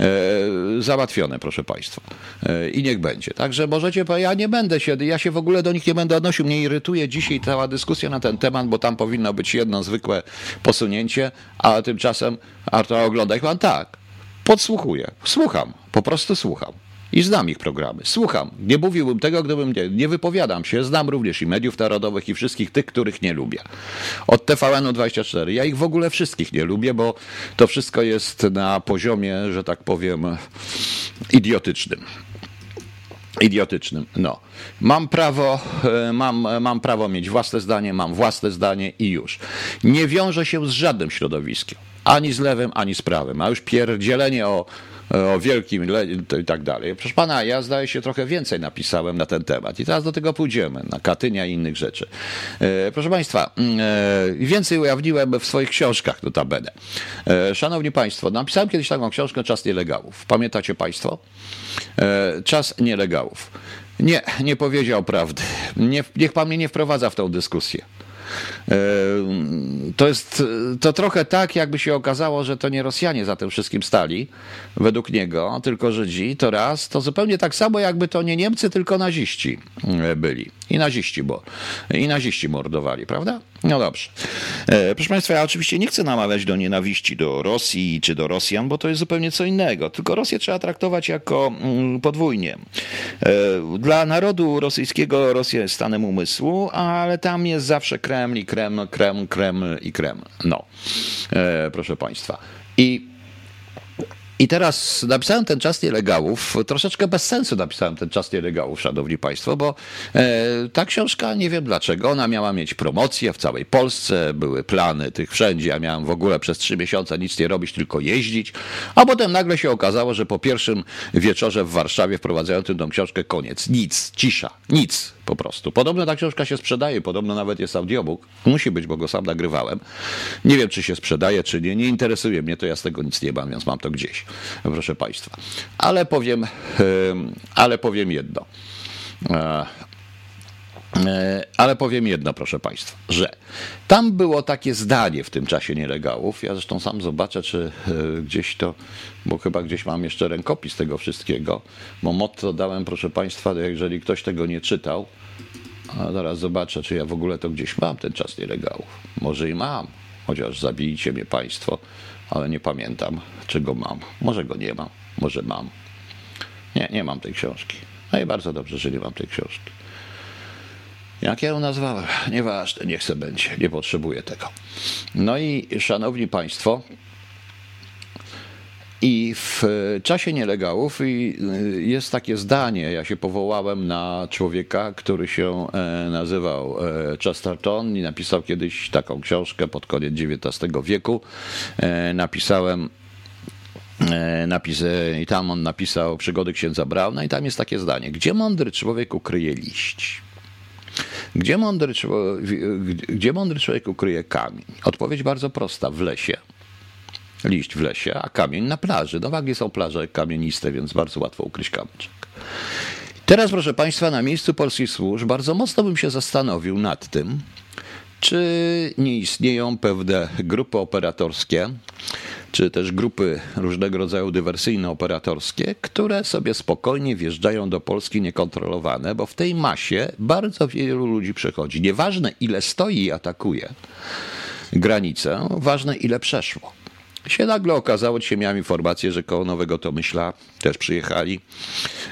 E, załatwione, proszę Państwa. E, I niech będzie. Także możecie, ja nie będę się, ja się w ogóle do nich nie będę odnosił. Mnie irytuje dzisiaj cała dyskusja na ten temat, bo tam powinno być jedno zwykłe posunięcie, a tymczasem Artur ogląda ich pan tak Podsłuchuję, słucham, po prostu słucham. I znam ich programy. Słucham. Nie mówiłbym tego, gdybym nie, nie wypowiadam się. Znam również i mediów narodowych, i wszystkich tych, których nie lubię. Od TVN-u 24. Ja ich w ogóle wszystkich nie lubię, bo to wszystko jest na poziomie, że tak powiem, idiotycznym idiotycznym. No. Mam prawo, e, mam, mam prawo mieć własne zdanie, mam własne zdanie i już. Nie wiążę się z żadnym środowiskiem. Ani z lewym, ani z prawym. A już pierdzielenie o o wielkim i tak dalej. Proszę pana, ja zdaje się trochę więcej napisałem na ten temat i teraz do tego pójdziemy, na Katynia i innych rzeczy. Proszę państwa, więcej ujawniłem w swoich książkach, notabene. Szanowni państwo, napisałem kiedyś taką książkę Czas Nielegałów. Pamiętacie państwo? Czas Nielegałów. Nie, nie powiedział prawdy. Nie, niech pan mnie nie wprowadza w tą dyskusję. E, to jest to trochę tak, jakby się okazało, że to nie Rosjanie za tym wszystkim stali, według niego, tylko Żydzi, to raz, to zupełnie tak samo, jakby to nie Niemcy, tylko naziści e, byli. I naziści, bo i naziści mordowali, prawda? No dobrze. E, proszę Państwa, ja oczywiście nie chcę namawiać do nienawiści do Rosji czy do Rosjan, bo to jest zupełnie co innego. Tylko Rosję trzeba traktować jako mm, podwójnie. Dla narodu rosyjskiego Rosja jest stanem umysłu, ale tam jest zawsze Kreml i Kreml, Kreml, Kreml i Kreml. No, e, proszę Państwa. I i teraz napisałem ten czas nielegałów, troszeczkę bez sensu napisałem ten czas nielegałów, szanowni państwo, bo e, ta książka, nie wiem dlaczego, ona miała mieć promocję w całej Polsce, były plany tych wszędzie, ja miałem w ogóle przez trzy miesiące nic nie robić, tylko jeździć, a potem nagle się okazało, że po pierwszym wieczorze w Warszawie wprowadzającym tą książkę koniec, nic, cisza, nic po prostu. Podobno ta książka się sprzedaje, podobno nawet jest audiobook, musi być, bo go sam nagrywałem. Nie wiem, czy się sprzedaje, czy nie, nie interesuje mnie to, ja z tego nic nie mam, więc mam to gdzieś proszę Państwa. Ale powiem, ale powiem jedno. E, e, ale powiem jedno, proszę Państwa, że tam było takie zdanie w tym czasie nielegałów. Ja zresztą sam zobaczę, czy e, gdzieś to, bo chyba gdzieś mam jeszcze rękopis tego wszystkiego, bo motto dałem, proszę Państwa, jeżeli ktoś tego nie czytał, a zaraz zobaczę, czy ja w ogóle to gdzieś mam, ten czas nielegałów. Może i mam, chociaż zabijcie mnie Państwo ale nie pamiętam, czy go mam. Może go nie mam, może mam. Nie, nie mam tej książki. No i bardzo dobrze, że nie mam tej książki. Jak ja ją nazwałem? Nieważne, niech se będzie, nie potrzebuję tego. No i szanowni państwo, i w czasie nielegałów jest takie zdanie, ja się powołałem na człowieka, który się e, nazywał e, Chesterton i napisał kiedyś taką książkę pod koniec XIX wieku. E, napisałem i tam on napisał Przygody księdza Brauna i tam jest takie zdanie. Gdzie mądry człowiek ukryje liść? Gdzie mądry, gdzie mądry człowiek ukryje kamień? Odpowiedź bardzo prosta. W lesie liść w lesie, a kamień na plaży. No wagi są plaże kamieniste, więc bardzo łatwo ukryć kamyczek. Teraz, proszę Państwa, na miejscu polskich służb bardzo mocno bym się zastanowił nad tym, czy nie istnieją pewne grupy operatorskie, czy też grupy różnego rodzaju dywersyjno-operatorskie, które sobie spokojnie wjeżdżają do Polski niekontrolowane, bo w tej masie bardzo wielu ludzi przechodzi. Nieważne ile stoi i atakuje granicę, ważne ile przeszło się nagle okazało, dzisiaj miałem informację, że koło Nowego Tomyśla też przyjechali,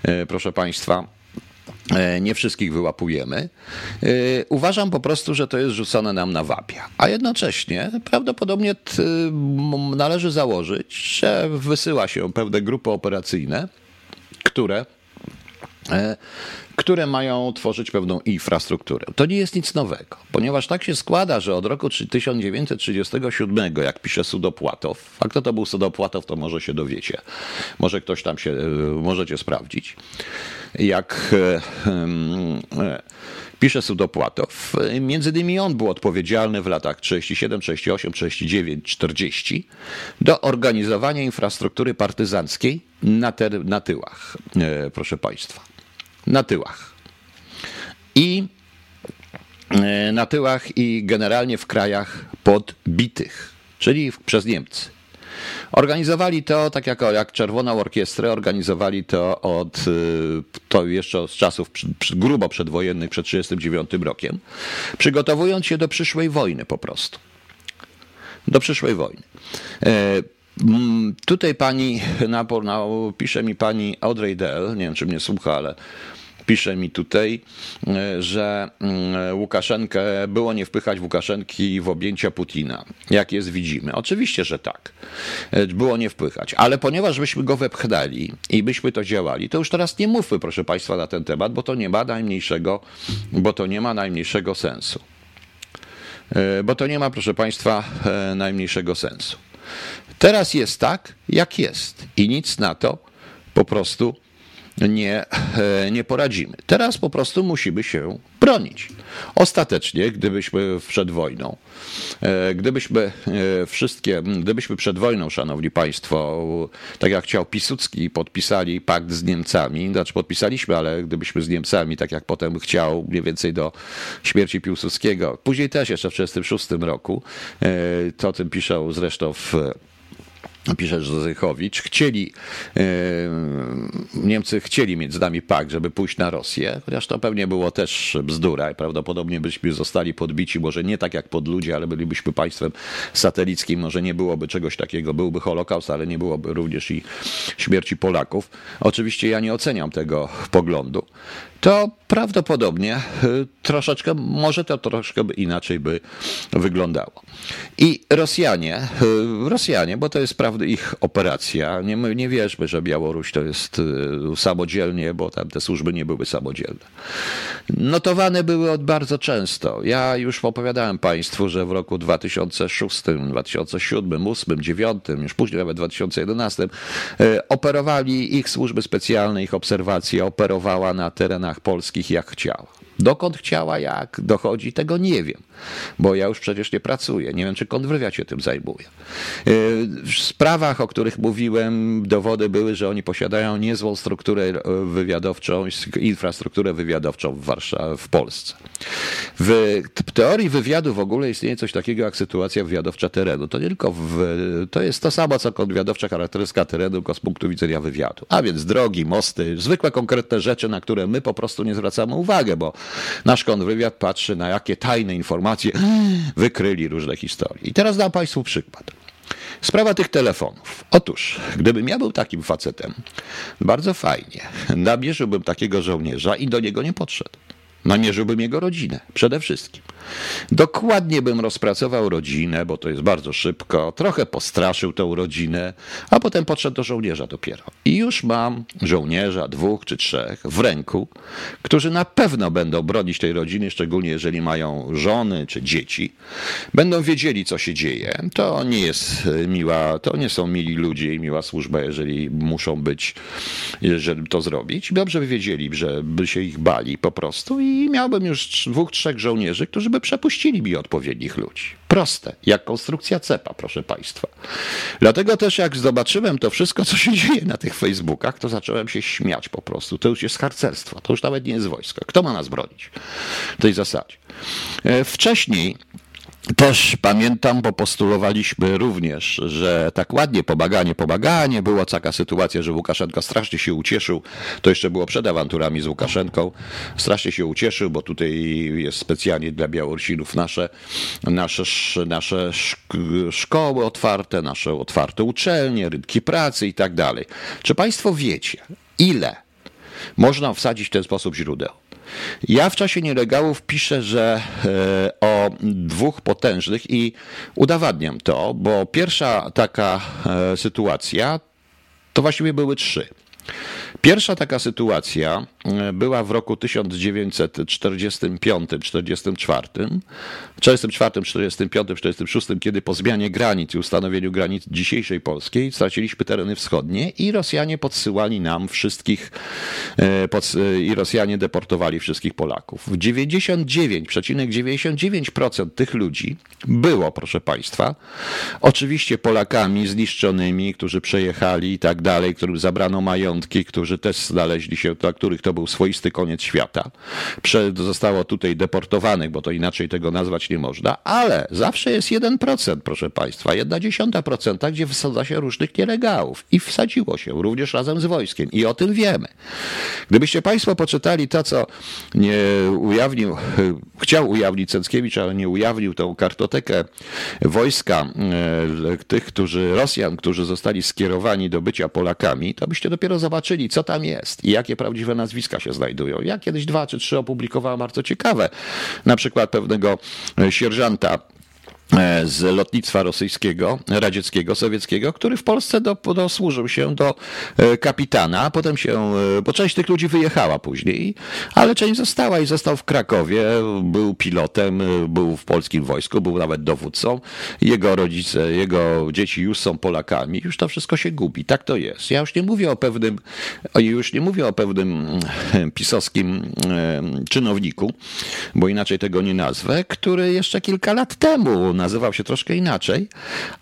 e, proszę Państwa. E, nie wszystkich wyłapujemy. E, uważam po prostu, że to jest rzucone nam na wapia. A jednocześnie prawdopodobnie należy założyć, że wysyła się pewne grupy operacyjne, które które mają tworzyć pewną infrastrukturę. To nie jest nic nowego, ponieważ tak się składa, że od roku 1937, jak pisze Sudopłatow, a kto to był Sudopłatow, to może się dowiecie, może ktoś tam się, e, możecie sprawdzić, jak e, e, pisze Sudopłatow, między innymi on był odpowiedzialny w latach 37, 38, 39, 40 do organizowania infrastruktury partyzanckiej na, ter, na tyłach, proszę Państwa na tyłach. I e, na tyłach i generalnie w krajach podbitych, czyli przez Niemcy. Organizowali to, tak jak, jak Czerwoną Orkiestrę, organizowali to od e, to jeszcze z czasów grubo przedwojennych, przed 1939 rokiem, przygotowując się do przyszłej wojny po prostu. Do przyszłej wojny. E, tutaj pani, na, pisze mi pani Audrey Dell, nie wiem czy mnie słucha, ale pisze mi tutaj, e, że mm, Łukaszenkę było nie wpychać Łukaszenki w objęcia Putina, jak jest widzimy. Oczywiście, że tak. E, było nie wpychać, ale ponieważ byśmy go wepchnęli i byśmy to działali, to już teraz nie mówmy, proszę Państwa, na ten temat, bo to nie ma najmniejszego, bo to nie ma najmniejszego sensu. E, bo to nie ma, proszę Państwa, najmniejszego sensu. Teraz jest tak, jak jest i nic na to po prostu nie, e, nie poradzimy. Teraz po prostu musimy się bronić. Ostatecznie, gdybyśmy przed wojną, e, gdybyśmy e, wszystkie, gdybyśmy przed wojną, szanowni państwo, tak jak chciał Piłsudski, podpisali pakt z Niemcami, znaczy podpisaliśmy, ale gdybyśmy z Niemcami, tak jak potem chciał, mniej więcej do śmierci Piłsudskiego, później też jeszcze w 1936 roku, to o tym piszą zresztą w pisze Zychowicz, chcieli, e, Niemcy chcieli mieć z nami pakt, żeby pójść na Rosję, chociaż to pewnie było też bzdura i prawdopodobnie byśmy zostali podbici, może nie tak jak pod ludzie, ale bylibyśmy państwem satelickim, może nie byłoby czegoś takiego, byłby Holokaust, ale nie byłoby również i śmierci Polaków. Oczywiście ja nie oceniam tego poglądu to prawdopodobnie y, troszeczkę, może to troszeczkę inaczej by wyglądało. I Rosjanie, y, Rosjanie, bo to jest prawda ich operacja, nie, nie wierzmy, że Białoruś to jest y, samodzielnie, bo tam te służby nie były samodzielne. Notowane były od bardzo często. Ja już opowiadałem Państwu, że w roku 2006, 2007, 2008, 2009, już później nawet 2011 operowali ich służby specjalne, ich obserwacje operowała na terenach polskich jak chciała. Dokąd chciała, jak dochodzi, tego nie wiem, bo ja już przecież nie pracuję. Nie wiem, czy kontrwywiad się tym zajmuje. W sprawach, o których mówiłem, dowody były, że oni posiadają niezłą strukturę wywiadowczą, infrastrukturę wywiadowczą w Warszawie, w Polsce. W teorii wywiadu w ogóle istnieje coś takiego jak sytuacja wywiadowcza terenu. To nie tylko w, to jest to samo, co kontrwywiadowcza charakterystyka terenu, tylko z punktu widzenia wywiadu. A więc drogi, mosty, zwykłe konkretne rzeczy, na które my po prostu nie zwracamy uwagi, bo nasz kontrwywiad patrzy na jakie tajne informacje wykryli różne historie. I teraz dam Państwu przykład. Sprawa tych telefonów. Otóż, gdybym ja był takim facetem, bardzo fajnie, nabierzyłbym takiego żołnierza i do niego nie podszedł. Namierzyłbym jego rodzinę, przede wszystkim. Dokładnie bym rozpracował rodzinę, bo to jest bardzo szybko, trochę postraszył tą rodzinę, a potem podszedł do żołnierza dopiero. I już mam żołnierza, dwóch czy trzech w ręku, którzy na pewno będą bronić tej rodziny, szczególnie jeżeli mają żony czy dzieci. Będą wiedzieli, co się dzieje. To nie jest miła, to nie są mili ludzie i miła służba, jeżeli muszą być, żeby to zrobić. Dobrze by wiedzieli, że by się ich bali po prostu i miałbym już dwóch, trzech żołnierzy, którzy by przepuścili mi odpowiednich ludzi. Proste, jak konstrukcja cepa, proszę Państwa. Dlatego też jak zobaczyłem to wszystko, co się dzieje na tych Facebookach, to zacząłem się śmiać po prostu. To już jest harcerstwo, to już nawet nie jest wojsko. Kto ma nas bronić w tej zasadzie? E, wcześniej też pamiętam, bo postulowaliśmy również, że tak ładnie pomaganie, pomaganie. Była taka sytuacja, że Łukaszenko strasznie się ucieszył. To jeszcze było przed awanturami z Łukaszenką. Strasznie się ucieszył, bo tutaj jest specjalnie dla Białorusinów nasze, nasze, nasze szkoły otwarte, nasze otwarte uczelnie, rynki pracy i tak dalej. Czy Państwo wiecie, ile można wsadzić w ten sposób źródeł? Ja w czasie nielegałów piszę, że e, o dwóch potężnych i udowadniam to, bo pierwsza taka e, sytuacja to właściwie były trzy. Pierwsza taka sytuacja była w roku 1945, 44, 44, 45, 46, kiedy po zmianie granic i ustanowieniu granic dzisiejszej Polskiej straciliśmy tereny wschodnie i Rosjanie podsyłali nam wszystkich e, pod, e, i Rosjanie deportowali wszystkich Polaków. 99,99% ,99 tych ludzi było, proszę Państwa, oczywiście Polakami zniszczonymi, którzy przejechali i tak dalej, którym zabrano majątki, którzy też znaleźli się, dla których to był swoisty koniec świata. Zostało tutaj deportowanych, bo to inaczej tego nazwać nie można, ale zawsze jest 1%, proszę Państwa, jedna dziesiąta procenta, gdzie wysadza się różnych nielegałów i wsadziło się również razem z wojskiem i o tym wiemy. Gdybyście Państwo poczytali to, co nie ujawnił, chciał ujawnić Cęckiewicz, ale nie ujawnił tą kartotekę wojska e, tych, którzy, Rosjan, którzy zostali skierowani do bycia Polakami, to byście dopiero zobaczyli, co tam jest i jakie prawdziwe nazwiska się znajdują. Ja kiedyś dwa czy trzy opublikowałem bardzo ciekawe, na przykład pewnego sierżanta E, z lotnictwa rosyjskiego, radzieckiego, sowieckiego, który w Polsce do, dosłużył się do e, kapitana, a potem się, e, bo część tych ludzi wyjechała później, ale część została i został w Krakowie, był pilotem, był w polskim wojsku, był nawet dowódcą. Jego rodzice, jego dzieci już są Polakami, już to wszystko się gubi. Tak to jest. Ja już nie mówię o pewnym, już nie mówię o pewnym pisowskim czynowniku, bo inaczej tego nie nazwę, który jeszcze kilka lat temu nazywał się troszkę inaczej,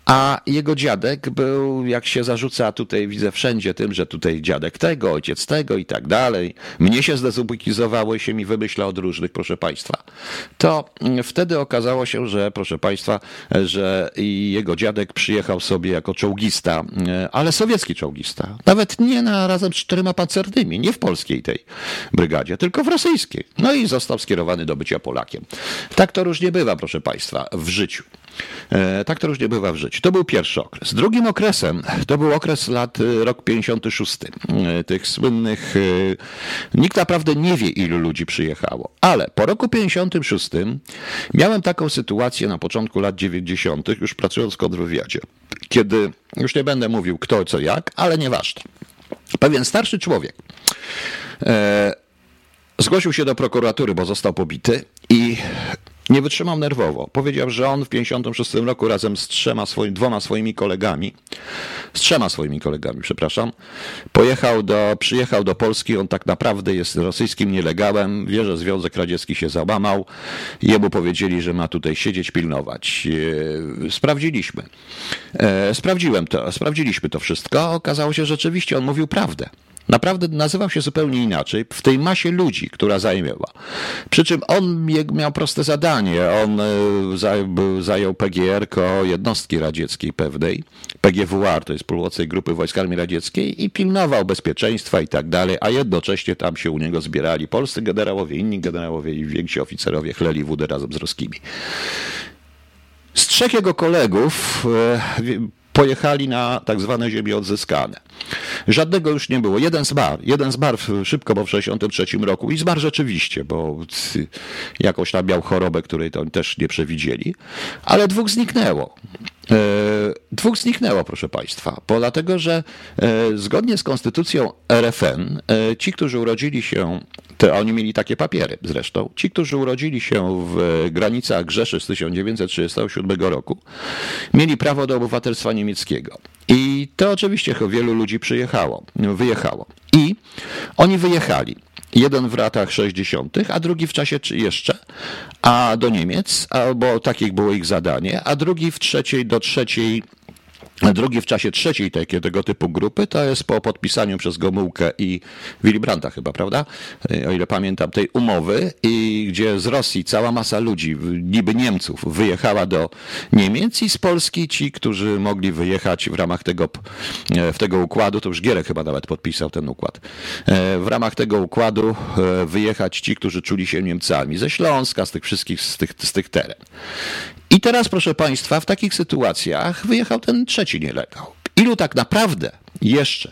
a jego dziadek był, jak się zarzuca tutaj, widzę wszędzie tym, że tutaj dziadek tego, ojciec tego i tak dalej. Mnie się zdezubikizowało i się mi wymyśla od różnych, proszę Państwa. To wtedy okazało się, że, proszę Państwa, że jego dziadek przyjechał sobie jako czołgista, ale sowiecki czołgista. Nawet nie na razem z czterema pancernymi, nie w polskiej tej brygadzie, tylko w rosyjskiej. No i został skierowany do bycia Polakiem. Tak to różnie bywa, proszę Państwa, w życiu. E, tak to różnie bywa w życiu. To był pierwszy okres. Drugim okresem to był okres lat e, rok 56. E, tych słynnych, nikt naprawdę nie wie ilu ludzi przyjechało, ale po roku 56 miałem taką sytuację na początku lat 90. już pracując w kontrwywiadzie, kiedy, już nie będę mówił kto, co, jak, ale nieważne. Pewien starszy człowiek zgłosił się do prokuratury, bo został pobity i nie wytrzymał nerwowo. Powiedział, że on w 56 roku razem z trzema dwoma swoimi kolegami, z trzema swoimi kolegami, przepraszam, pojechał do, przyjechał do Polski. On tak naprawdę jest rosyjskim nielegałem. Wie, że Związek Radziecki się załamał. Jemu powiedzieli, że ma tutaj siedzieć, pilnować. E, sprawdziliśmy. E, sprawdziłem to, sprawdziliśmy to wszystko. Okazało się, że rzeczywiście on mówił prawdę. Naprawdę nazywał się zupełnie inaczej w tej masie ludzi, która zajmowała. Przy czym on miał proste zadanie. On e, zajął PGR jednostki radzieckiej pewnej, PGWR, to jest północnej grupy wojsk armii radzieckiej i pilnował bezpieczeństwa i tak dalej, a jednocześnie tam się u niego zbierali polscy generałowie, inni generałowie i więksi oficerowie chleli wódę razem z ruskimi. Z trzech jego kolegów e, pojechali na tak zwane ziemie odzyskane. Żadnego już nie było. Jeden zmarł. Jeden zmarł szybko, bo w 63 roku i zmarł rzeczywiście, bo jakoś tam miał chorobę, której to też nie przewidzieli. Ale dwóch zniknęło. E, dwóch zniknęło, proszę Państwa, bo dlatego, że e, zgodnie z konstytucją RFN, e, ci, którzy urodzili się, to oni mieli takie papiery zresztą, ci, którzy urodzili się w granicach Rzeszy z 1937 roku, mieli prawo do obywatelstwa niemieckiego. I to oczywiście wielu ludzi przyjechało, wyjechało. I oni wyjechali. Jeden w latach 60., a drugi w czasie jeszcze, a do Niemiec, bo takich było ich zadanie, a drugi w trzeciej do trzeciej Drugi w czasie trzeciej takiej, tego typu grupy to jest po podpisaniu przez Gomułkę i Willy Brandta chyba, prawda? E, o ile pamiętam, tej umowy, i gdzie z Rosji cała masa ludzi, niby Niemców, wyjechała do Niemiec i z Polski ci, którzy mogli wyjechać w ramach tego, e, w tego układu, to już Gierek chyba nawet podpisał ten układ, e, w ramach tego układu wyjechać ci, którzy czuli się Niemcami ze Śląska, z tych wszystkich, z tych, z tych teren. I teraz, proszę Państwa, w takich sytuacjach wyjechał ten trzeci nielegał. Ilu tak naprawdę jeszcze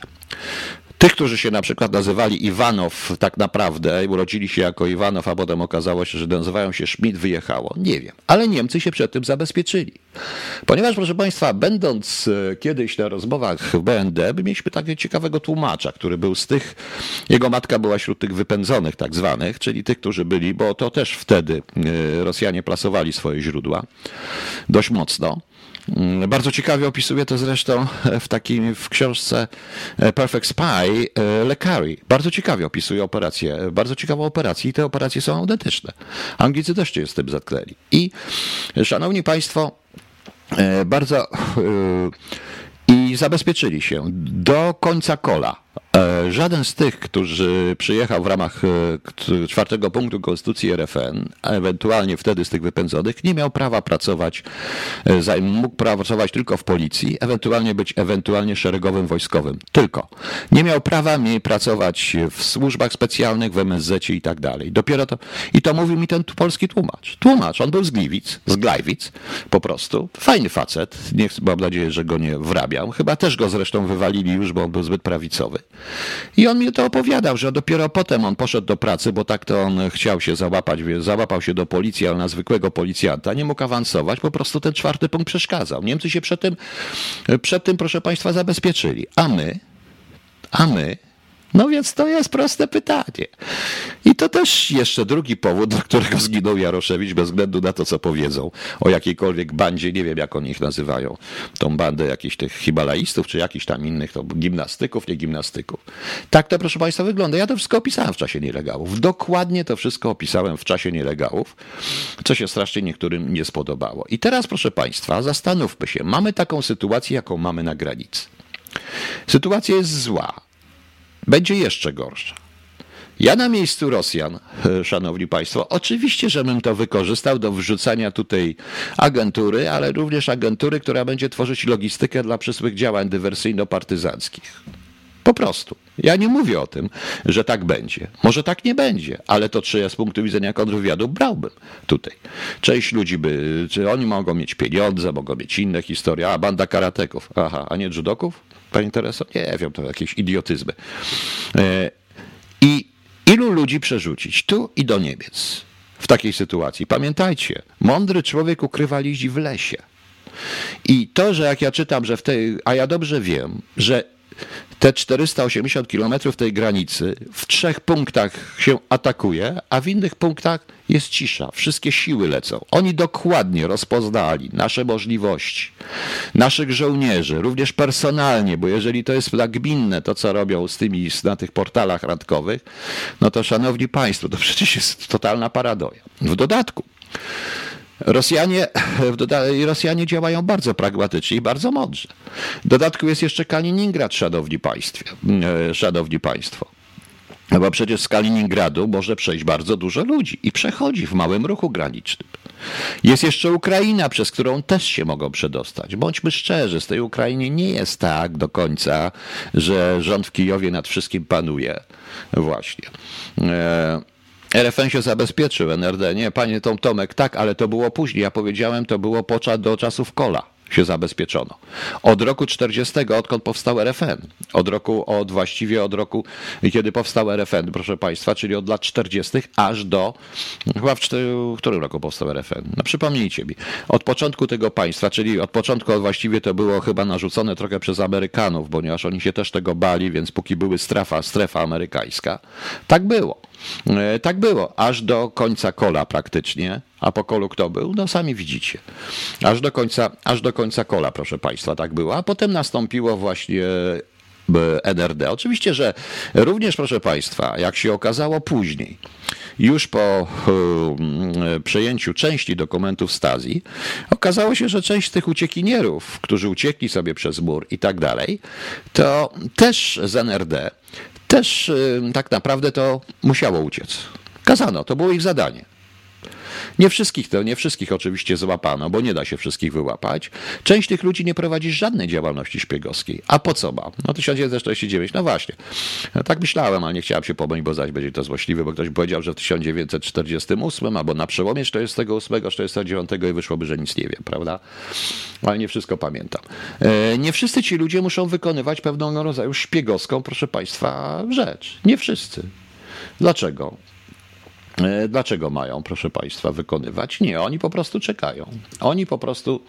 tych, którzy się na przykład nazywali Iwanow tak naprawdę, urodzili się jako Iwanow, a potem okazało się, że nazywają się Schmidt, wyjechało. Nie wiem, ale Niemcy się przed tym zabezpieczyli. Ponieważ, proszę Państwa, będąc e, kiedyś na rozmowach w BND, mieliśmy takiego ciekawego tłumacza, który był z tych, jego matka była wśród tych wypędzonych tak zwanych, czyli tych, którzy byli, bo to też wtedy e, Rosjanie plasowali swoje źródła dość mocno. Mm, bardzo ciekawie opisuje to zresztą w takim w książce e, Perfect Spy e, Le Bardzo ciekawie opisuje operację, bardzo ciekawą operację i te operacje są autentyczne. Anglicy też się z tym zatknęli. I szanowni państwo, e, bardzo i zabezpieczyli się do końca kola E, żaden z tych, którzy przyjechał w ramach e, czwartego punktu Konstytucji RFN, a ewentualnie wtedy z tych wypędzonych, nie miał prawa pracować, e, mógł pracować tylko w policji, ewentualnie być ewentualnie szeregowym wojskowym. Tylko. Nie miał prawa mniej pracować w służbach specjalnych, w MSZ i tak dalej. Dopiero to, i to mówił mi ten polski tłumacz. Tłumacz, on był z Gliwic, z Glajwic, po prostu. Fajny facet, nie, mam nadzieję, że go nie wrabiał. Chyba też go zresztą wywalili już, bo on był zbyt prawicowy. I on mi to opowiadał, że dopiero potem on poszedł do pracy, bo tak to on chciał się załapać, załapał się do policji, ale na zwykłego policjanta, nie mógł awansować, po prostu ten czwarty punkt przeszkadzał. Niemcy się przed tym, przed tym proszę Państwa, zabezpieczyli. A my, a my no więc to jest proste pytanie. I to też jeszcze drugi powód, dla którego zginął Jaroszewicz, bez względu na to, co powiedzą o jakiejkolwiek bandzie, nie wiem jak oni ich nazywają, tą bandę jakichś tych himalaistów, czy jakichś tam innych, to gimnastyków, nie gimnastyków. Tak to, proszę Państwa, wygląda. Ja to wszystko opisałem w czasie nielegałów. Dokładnie to wszystko opisałem w czasie nielegałów, co się strasznie niektórym nie spodobało. I teraz, proszę Państwa, zastanówmy się. Mamy taką sytuację, jaką mamy na granicy. Sytuacja jest zła będzie jeszcze gorsza. Ja na miejscu Rosjan, e, szanowni państwo, oczywiście, że bym to wykorzystał do wrzucania tutaj agentury, ale również agentury, która będzie tworzyć logistykę dla przyszłych działań dywersyjno-partyzanckich. Po prostu. Ja nie mówię o tym, że tak będzie. Może tak nie będzie, ale to czy ja z punktu widzenia kontrwywiadu brałbym tutaj. Część ludzi by, czy oni mogą mieć pieniądze, mogą mieć inne historie, a banda karateków, aha, a nie judoków? Pani Tereso? Nie wiem, to jakieś idiotyzmy. E, I ilu ludzi przerzucić? Tu i do Niemiec. W takiej sytuacji. Pamiętajcie, mądry człowiek ukrywa liści w lesie. I to, że jak ja czytam, że w tej, a ja dobrze wiem, że te 480 kilometrów tej granicy w trzech punktach się atakuje, a w innych punktach jest cisza. Wszystkie siły lecą. Oni dokładnie rozpoznali nasze możliwości, naszych żołnierzy, również personalnie, bo jeżeli to jest nagminne, to co robią z tymi na tych portalach randkowych, no to szanowni państwo, to przecież jest totalna paradoja. W dodatku, Rosjanie, Rosjanie działają bardzo pragmatycznie i bardzo mądrze. W dodatku jest jeszcze Kaliningrad, szanowni, państwie, e, szanowni państwo. No bo przecież z Kaliningradu może przejść bardzo dużo ludzi i przechodzi w małym ruchu granicznym. Jest jeszcze Ukraina, przez którą też się mogą przedostać. Bądźmy szczerzy, z tej Ukrainy nie jest tak do końca, że rząd w Kijowie nad wszystkim panuje. Właśnie. E RFN się zabezpieczył, NRD nie. Panie Tom Tomek, tak, ale to było później. Ja powiedziałem, to było po, do czasów kola się zabezpieczono. Od roku 40, odkąd powstał RFN, od roku, od właściwie od roku, kiedy powstał RFN, proszę Państwa, czyli od lat 40. aż do, chyba w, w którym roku powstał RFN? No przypomnijcie mi. Od początku tego państwa, czyli od początku właściwie to było chyba narzucone trochę przez Amerykanów, ponieważ oni się też tego bali, więc póki były strefa, strefa amerykańska, tak było. E, tak było, aż do końca kola praktycznie. A po kolu kto był? No sami widzicie. Aż do końca, aż do końca kola, proszę Państwa, tak było. A potem nastąpiło właśnie e, NRD. Oczywiście, że również, proszę Państwa, jak się okazało później, już po e, przejęciu części dokumentów Stazji, okazało się, że część z tych uciekinierów, którzy uciekli sobie przez mur i tak dalej, to też z NRD też tak naprawdę to musiało uciec. Kazano, to było ich zadanie. Nie wszystkich, to nie wszystkich oczywiście złapano, bo nie da się wszystkich wyłapać. Część tych ludzi nie prowadzi żadnej działalności szpiegowskiej. A po co ma? No 1949, no właśnie. No, tak myślałem, ale nie chciałem się pomylić, bo zaś będzie to złośliwe, bo ktoś powiedział, że w 1948 albo na przełomie 48, 49 i wyszłoby, że nic nie wiem, prawda? Ale nie wszystko pamiętam. E, nie wszyscy ci ludzie muszą wykonywać pewną rodzaju szpiegowską, proszę Państwa, rzecz. Nie wszyscy. Dlaczego? E, dlaczego mają, proszę Państwa, wykonywać? Nie, oni po prostu czekają. Oni po prostu,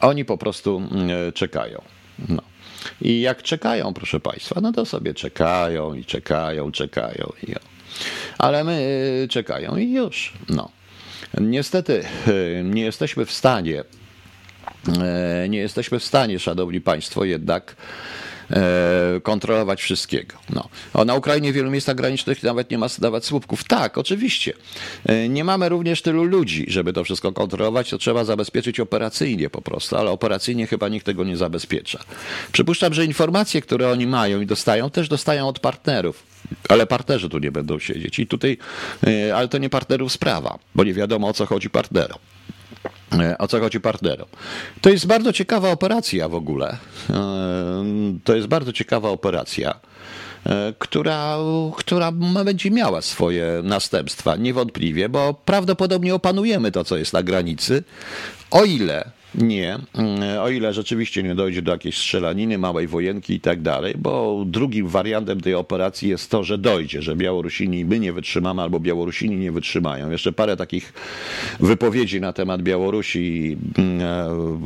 oni po prostu mm, e, czekają. No. I jak czekają, proszę Państwa, no to sobie czekają i czekają, czekają. I Ale my e, czekają i już. No. Niestety nie jesteśmy w stanie, nie jesteśmy w stanie, szanowni Państwo, jednak kontrolować wszystkiego. No. O, na Ukrainie w wielu miejscach granicznych nawet nie ma dawać słupków. Tak, oczywiście. E, nie mamy również tylu ludzi, żeby to wszystko kontrolować, to trzeba zabezpieczyć operacyjnie po prostu, ale operacyjnie chyba nikt tego nie zabezpiecza. Przypuszczam, że informacje, które oni mają i dostają, też dostają od partnerów. Ale partnerzy tu nie będą siedzieć. I tutaj, e, ale to nie partnerów sprawa, bo nie wiadomo o co chodzi partnerom. E, o co chodzi partnerom. To jest bardzo ciekawa operacja w ogóle. E, to jest bardzo ciekawa operacja, e, która, która będzie miała swoje następstwa, niewątpliwie, bo prawdopodobnie opanujemy to, co jest na granicy, o ile Nie, o ile rzeczywiście nie dojdzie do jakiejś strzelaniny, małej wojenki i tak dalej, bo drugim wariantem tej operacji jest to, że dojdzie, że Białorusini my nie wytrzymamy albo Białorusini nie wytrzymają. Jeszcze parę takich wypowiedzi na temat Białorusi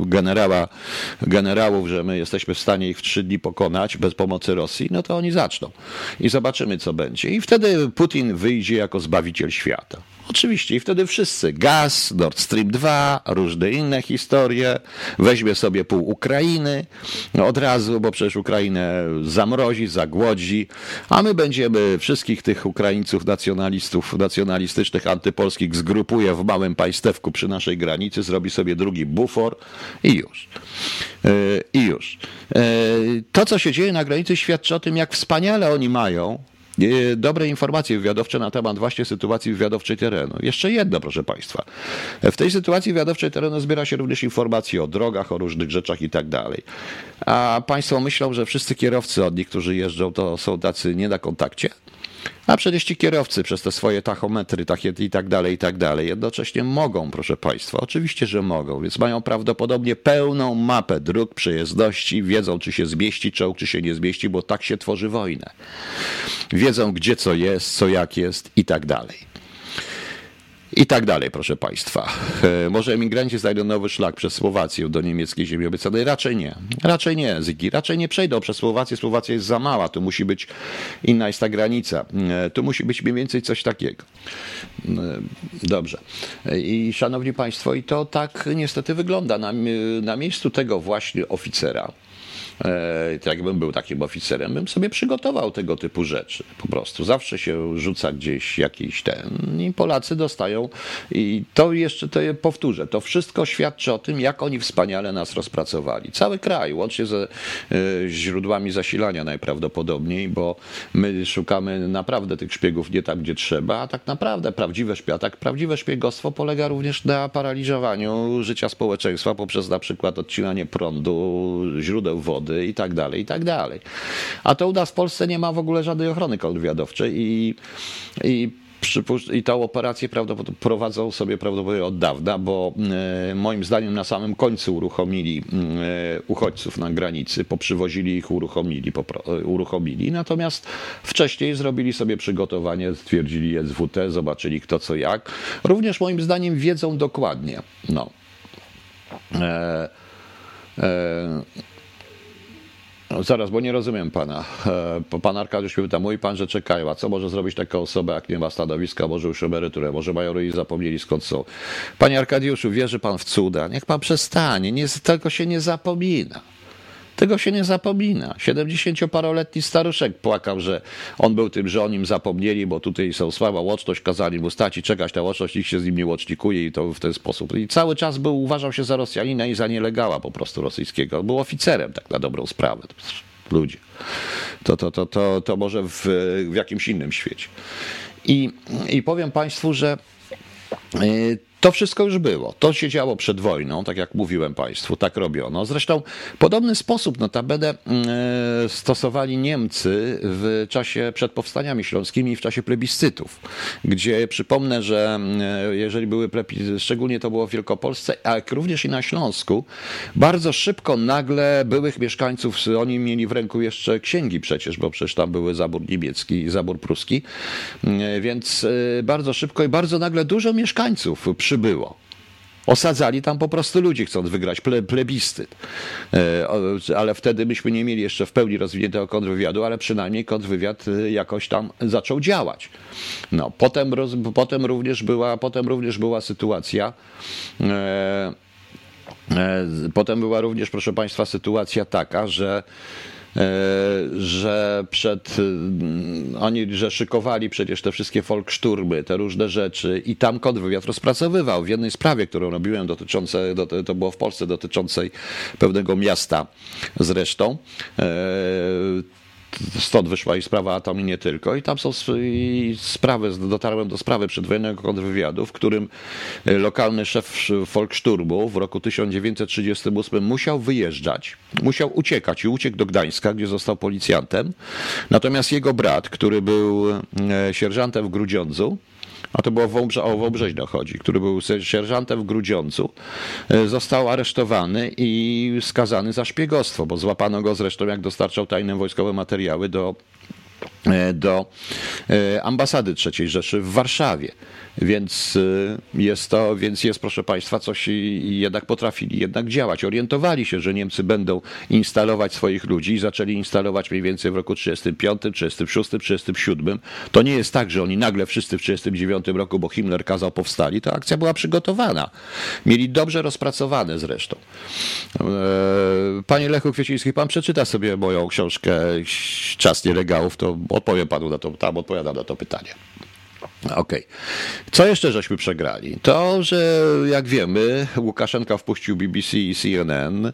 generała, generałów, że my jesteśmy w stanie ich w trzy dni pokonać bez pomocy Rosji, no to oni zaczną. I zobaczymy, co będzie. I wtedy Putin wyjdzie jako zbawiciel świata. Oczywiście i wtedy wszyscy, gaz, Nord Stream 2, różne inne historie, weźmie sobie pół Ukrainy od razu, bo przecież Ukrainę zamrozi, zagłodzi, a my będziemy wszystkich tych Ukraińców, nacjonalistów, nacjonalistycznych, antypolskich zgrupuje w małym państewku przy naszej granicy, zrobi sobie drugi bufor i już. E, I już. E, to, co się dzieje na granicy, świadczy o tym, jak wspaniale oni mają dobre informacje wywiadowcze na temat właśnie sytuacji wywiadowczej terenu. Jeszcze jedno, proszę Państwa. W tej sytuacji wywiadowczej terenu zbiera się również informacje o drogach, o różnych rzeczach i tak dalej. A Państwo myślą, że wszyscy kierowcy od nich, którzy jeżdżą, to są tacy nie na kontakcie? A przecież ci kierowcy przez te swoje tachometry i tak dalej, i tak dalej, jednocześnie mogą, proszę Państwa, oczywiście, że mogą, więc mają prawdopodobnie pełną mapę dróg, przejezdności, wiedzą, czy się zmieści czołg, czy się nie zmieści, bo tak się tworzy wojnę. Wiedzą, gdzie co jest, co jak jest i tak dalej. I tak dalej, proszę Państwa. E, może emigranci znajdą nowy szlak przez Słowację do niemieckiej ziemi obiecanej? Raczej nie. Raczej nie, Zygi. Raczej nie przejdą przez Słowację. Słowacja jest za mała. Tu musi być inna jest ta granica. E, tu musi być mniej więcej coś takiego. E, dobrze. I szanowni Państwo, i to tak niestety wygląda. Na, na miejscu tego właśnie oficera jakbym był takim oficerem, bym sobie przygotował tego typu rzeczy. Po prostu zawsze się rzuca gdzieś jakiś ten i Polacy dostają i to jeszcze to powtórzę, to wszystko świadczy o tym, jak oni wspaniale nas rozpracowali. Cały kraj, łącznie ze e, źródłami zasilania najprawdopodobniej, bo my szukamy naprawdę tych szpiegów nie tam, gdzie trzeba, a tak naprawdę prawdziwe, tak prawdziwe szpiegostwo polega również na paraliżowaniu życia społeczeństwa poprzez na przykład odcinanie prądu, źródeł wody, wody i tak dalej, i tak dalej. A to u nas w Polsce nie ma w ogóle żadnej ochrony kontrwywiadowczej i, i i tą operację prawdopodobnie prowadzą sobie prawdopodobnie od dawna, bo e, moim zdaniem na samym końcu uruchomili e, uchodźców na granicy, poprzywozili ich, uruchomili, e, uruchomili. Natomiast wcześniej zrobili sobie przygotowanie, stwierdzili SWT, zobaczyli kto co jak. Również moim zdaniem wiedzą dokładnie. No. E, e, no, zaraz, bo nie rozumiem pana. E, pan Arkadiusz pyta, mówi pan, że czekają, a co może zrobić taka osoba, jak nie ma stanowiska, może już emeryturę, może mają i zapomnieli skąd są. Panie Arkadiuszu, wierzy pan w cuda? Niech pan przestanie, nie, tego się nie zapomina. Tego się nie zapomina. 70-paroletni staruszek płakał, że on był tym, że o nim zapomnieli, bo tutaj są słaba łączność, kazali mu stać i czekać na łączność, nikt się z nim nie łącznikuje i to w ten sposób. I cały czas był, uważał się za Rosjanina i za nielegała po prostu rosyjskiego. Był oficerem, tak na dobrą sprawę. Ludzie. To, to, to, to, to może w, w jakimś innym świecie. I, I powiem Państwu, że y, to wszystko już było. To się działo przed wojną, tak jak mówiłem Państwu, tak robiono. Zresztą podobny sposób notabene mm, e, stosowali Niemcy w czasie przed powstaniami śląskimi i w czasie plebiscytów, gdzie przypomnę, że mm, e, jeżeli były plebiscyty, szczególnie to było w Wielkopolsce, a również i na Śląsku, bardzo szybko nagle byłych mieszkańców, oni mieli w ręku jeszcze księgi przecież, bo przecież tam były zabór niemiecki i zabór pruski, mm, e, więc bardzo szybko i bardzo nagle dużo mieszkańców przybyło. Osadzali tam po prostu ludzi, chcąc wygrać ple, plebiscyt. E, ale wtedy myśmy nie mieli jeszcze w pełni rozwiniętego kontrwywiadu, ale przynajmniej kontrwywiad e, jakoś tam zaczął działać. No, potem, roz, potem, również, była, potem również była sytuacja. E, potem była również, proszę Państwa, sytuacja taka, że E, że przed, mm, oni, że szykowali przecież te wszystkie folkszturmy, te różne rzeczy i tam kontrwywiad rozpracowywał w jednej sprawie, którą robiłem dotyczące, to było w Polsce dotyczącej pewnego miasta zresztą. E, stąd wyszła i sprawa Atom i nie tylko. I tam są sprawy, dotarłem do sprawy przedwojennego kontrwywiadu, w którym e, lokalny szef Volkssturmu w roku 1938 musiał wyjeżdżać, musiał uciekać i uciekł do Gdańska, gdzie został policjantem. Natomiast jego brat, który był e, sierżantem w Grudziądzu, a to było Wąbrze, o Wąbrzeźno chodzi, który był sierżantem w Grudziądzu, e, został aresztowany i skazany za szpiegostwo, bo złapano go zresztą, jak dostarczał tajne wojskowe materiały do E, do e, ambasady III Rzeszy w Warszawie. Więc e, jest to, więc jest, proszę Państwa, coś jednak potrafili jednak działać. Orientowali się, że Niemcy będą instalować swoich ludzi i zaczęli instalować mniej więcej w roku 35, 36, 37. To nie jest tak, że oni nagle wszyscy w 39 roku, bo Himmler kazał powstali. Ta akcja była przygotowana. Mieli dobrze rozpracowane zresztą. Panie Lechu Kwieciński, pan przeczyta sobie moją książkę Czas nielegałów, to odpowiem panu na to, tam odpowiadam na to pytanie. Okej. Okay. Co jeszcze żeśmy przegrali? To, że jak wiemy, Łukaszenka wpuścił BBC i CNN.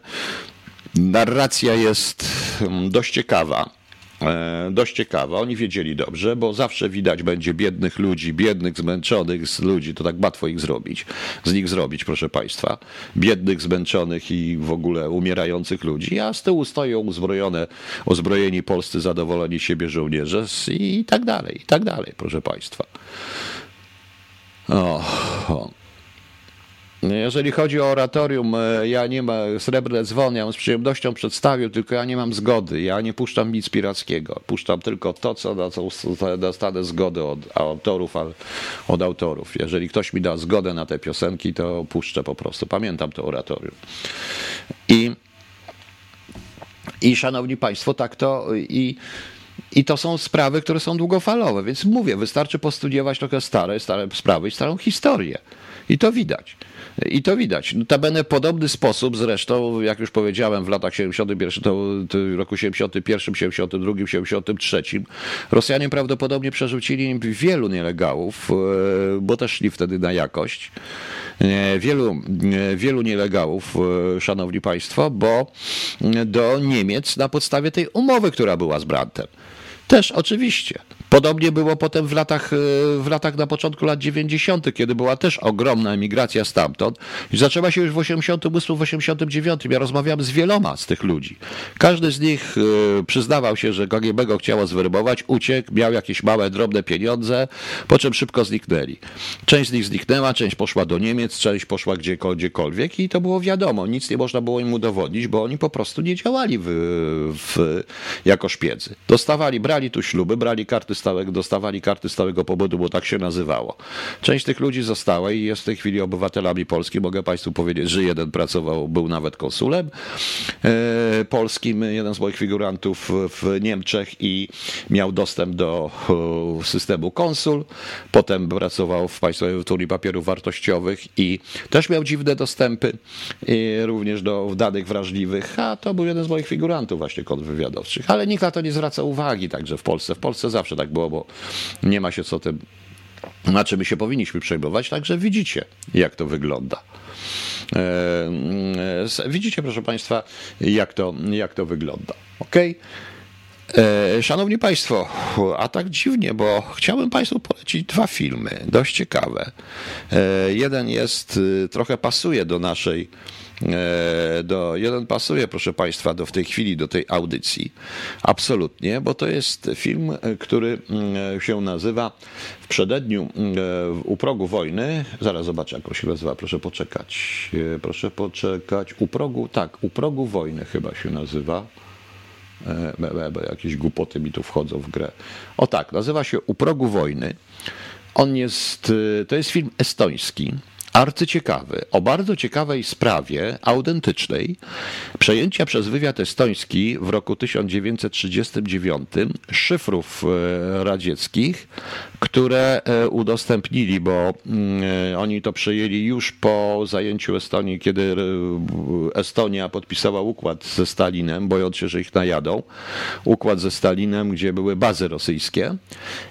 Narracja jest mm, dość ciekawa. E, dość ciekawa. Oni wiedzieli dobrze, bo zawsze widać będzie biednych ludzi, biednych, zmęczonych z ludzi. To tak łatwo ich zrobić. Z nich zrobić, proszę Państwa. Biednych, zmęczonych i w ogóle umierających ludzi, a z tyłu stoją uzbrojone, uzbrojeni polscy, zadowoleni siebie żołnierze i tak dalej, i tak dalej, proszę Państwa. O, o. Jeżeli chodzi o oratorium, e, ja nie mam srebrne dzwon, ja z przyjemnością przedstawił, tylko ja nie mam zgody. Ja nie puszczam nic pirackiego. Puszczam tylko to, co na co dostanę zgodę od autorów, od autorów. Jeżeli ktoś mi da zgodę na te piosenki, to puszczę po prostu. Pamiętam to oratorium. I, i szanowni państwo, tak to i i to są sprawy, które są długofalowe, więc mówię, wystarczy postudiować trochę stare, stare sprawy i starą historię. I to widać. I to widać. Notabene podobny sposób zresztą, jak już powiedziałem, w latach 71, to, to roku 71, 72, 73 Rosjanie prawdopodobnie przerzucili wielu nielegalów, e, bo też szli wtedy na jakość. E, wielu, e, wielu nielegalów, szanowni państwo, bo do Niemiec na podstawie tej umowy, która była z Brandtem. Też oczywiście. Podobnie było potem w latach, e, w latach na początku lat 90., kiedy była też ogromna emigracja stamtąd. I zaczęła się już w 88, w 89. Ja rozmawiałem z wieloma z tych ludzi. Każdy z nich e, przyznawał się, że KGB go chciało zwerbować, uciekł, miał jakieś małe, drobne pieniądze, po czym szybko zniknęli. Część z nich zniknęła, część poszła do Niemiec, część poszła gdziekolwiek i to było wiadomo. Nic nie można było im udowodnić, bo oni po prostu nie działali w, w, jako szpiedzy. Dostawali, brali tu śluby, brali karty stałego, dostawali karty stałego pobytu, bo tak się nazywało. Część tych ludzi została i jest w tej chwili obywatelami Polski. Mogę Państwu powiedzieć, że jeden pracował, był nawet konsulem e, polskim, jeden z moich figurantów w Niemczech i miał dostęp do systemu konsul. Potem pracował w Państwowej Wytwórni Papierów Wartościowych i też miał dziwne dostępy również do danych wrażliwych, a to był jeden z moich figurantów właśnie kontrwywiadowczych. Ale nikt na to nie zwraca uwagi, także w Polsce. W Polsce zawsze tak tak było, bo nie ma się co tym, na czym się powinniśmy przejmować, także widzicie, jak to wygląda. E, e, widzicie, proszę Państwa, jak to, jak to wygląda. Ok? E, szanowni Państwo, a tak dziwnie, bo chciałbym Państwu polecić dwa filmy, dość ciekawe. Jeden jest, trochę pasuje do naszej do, jeden pasuje, proszę Państwa, do, w tej chwili do tej audycji. Absolutnie, bo to jest film, e, który mm, się nazywa W przededniu e, u progu wojny. Zaraz zobaczę, jak on się nazywa. Proszę poczekać. Proszę poczekać. U progu, tak, u progu wojny chyba się nazywa. Bo jakieś głupoty mi tu wchodzą w grę. O tak, nazywa się U progu wojny. On jest, to jest film estoński arcyciekawy, o bardzo ciekawej sprawie autentycznej przejęcia przez wywiad estoński w roku 1939 szyfrów e, radzieckich, które e, udostępnili, bo mm, e, oni to przejęli już po zajęciu Estonii, kiedy Estonia podpisała układ ze Stalinem, bojąc się, że ich najadą. Układ ze Stalinem, gdzie były bazy rosyjskie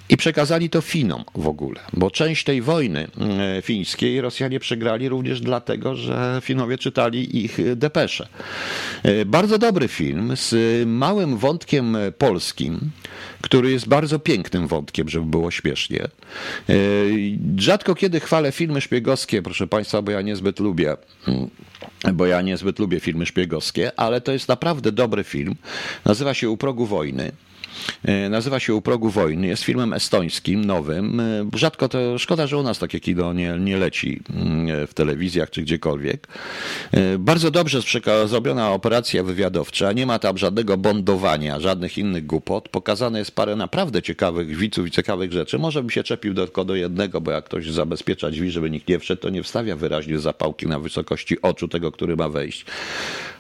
i przekazali to Finom w ogóle, bo część tej wojny mm, fińskiej Rosjanie przegrali również dlatego, że Finowie czytali ich depesze. E, bardzo dobry film z małym wątkiem polskim, który jest bardzo pięknym wątkiem, żeby było śmiesznie. E, rzadko kiedy chwalę filmy szpiegowskie, proszę Państwa, bo ja niezbyt lubię mm, bo ja niezbyt lubię filmy szpiegowskie, ale to jest naprawdę dobry film. Nazywa się U progu wojny. E, nazywa się U progu wojny, jest filmem estońskim, nowym. E, rzadko to, szkoda, że u nas takie kino nie, nie leci mm, w telewizjach czy gdziekolwiek. E, bardzo dobrze zrobiona operacja wywiadowcza, nie ma tam żadnego bondowania, żadnych innych głupot. Pokazane jest parę naprawdę ciekawych widzów i ciekawych rzeczy. Może bym się czepił tylko do jednego, bo jak ktoś zabezpiecza drzwi, żeby nikt nie wszedł, to nie wstawia wyraźnie zapałki na wysokości oczu tego, który ma wejść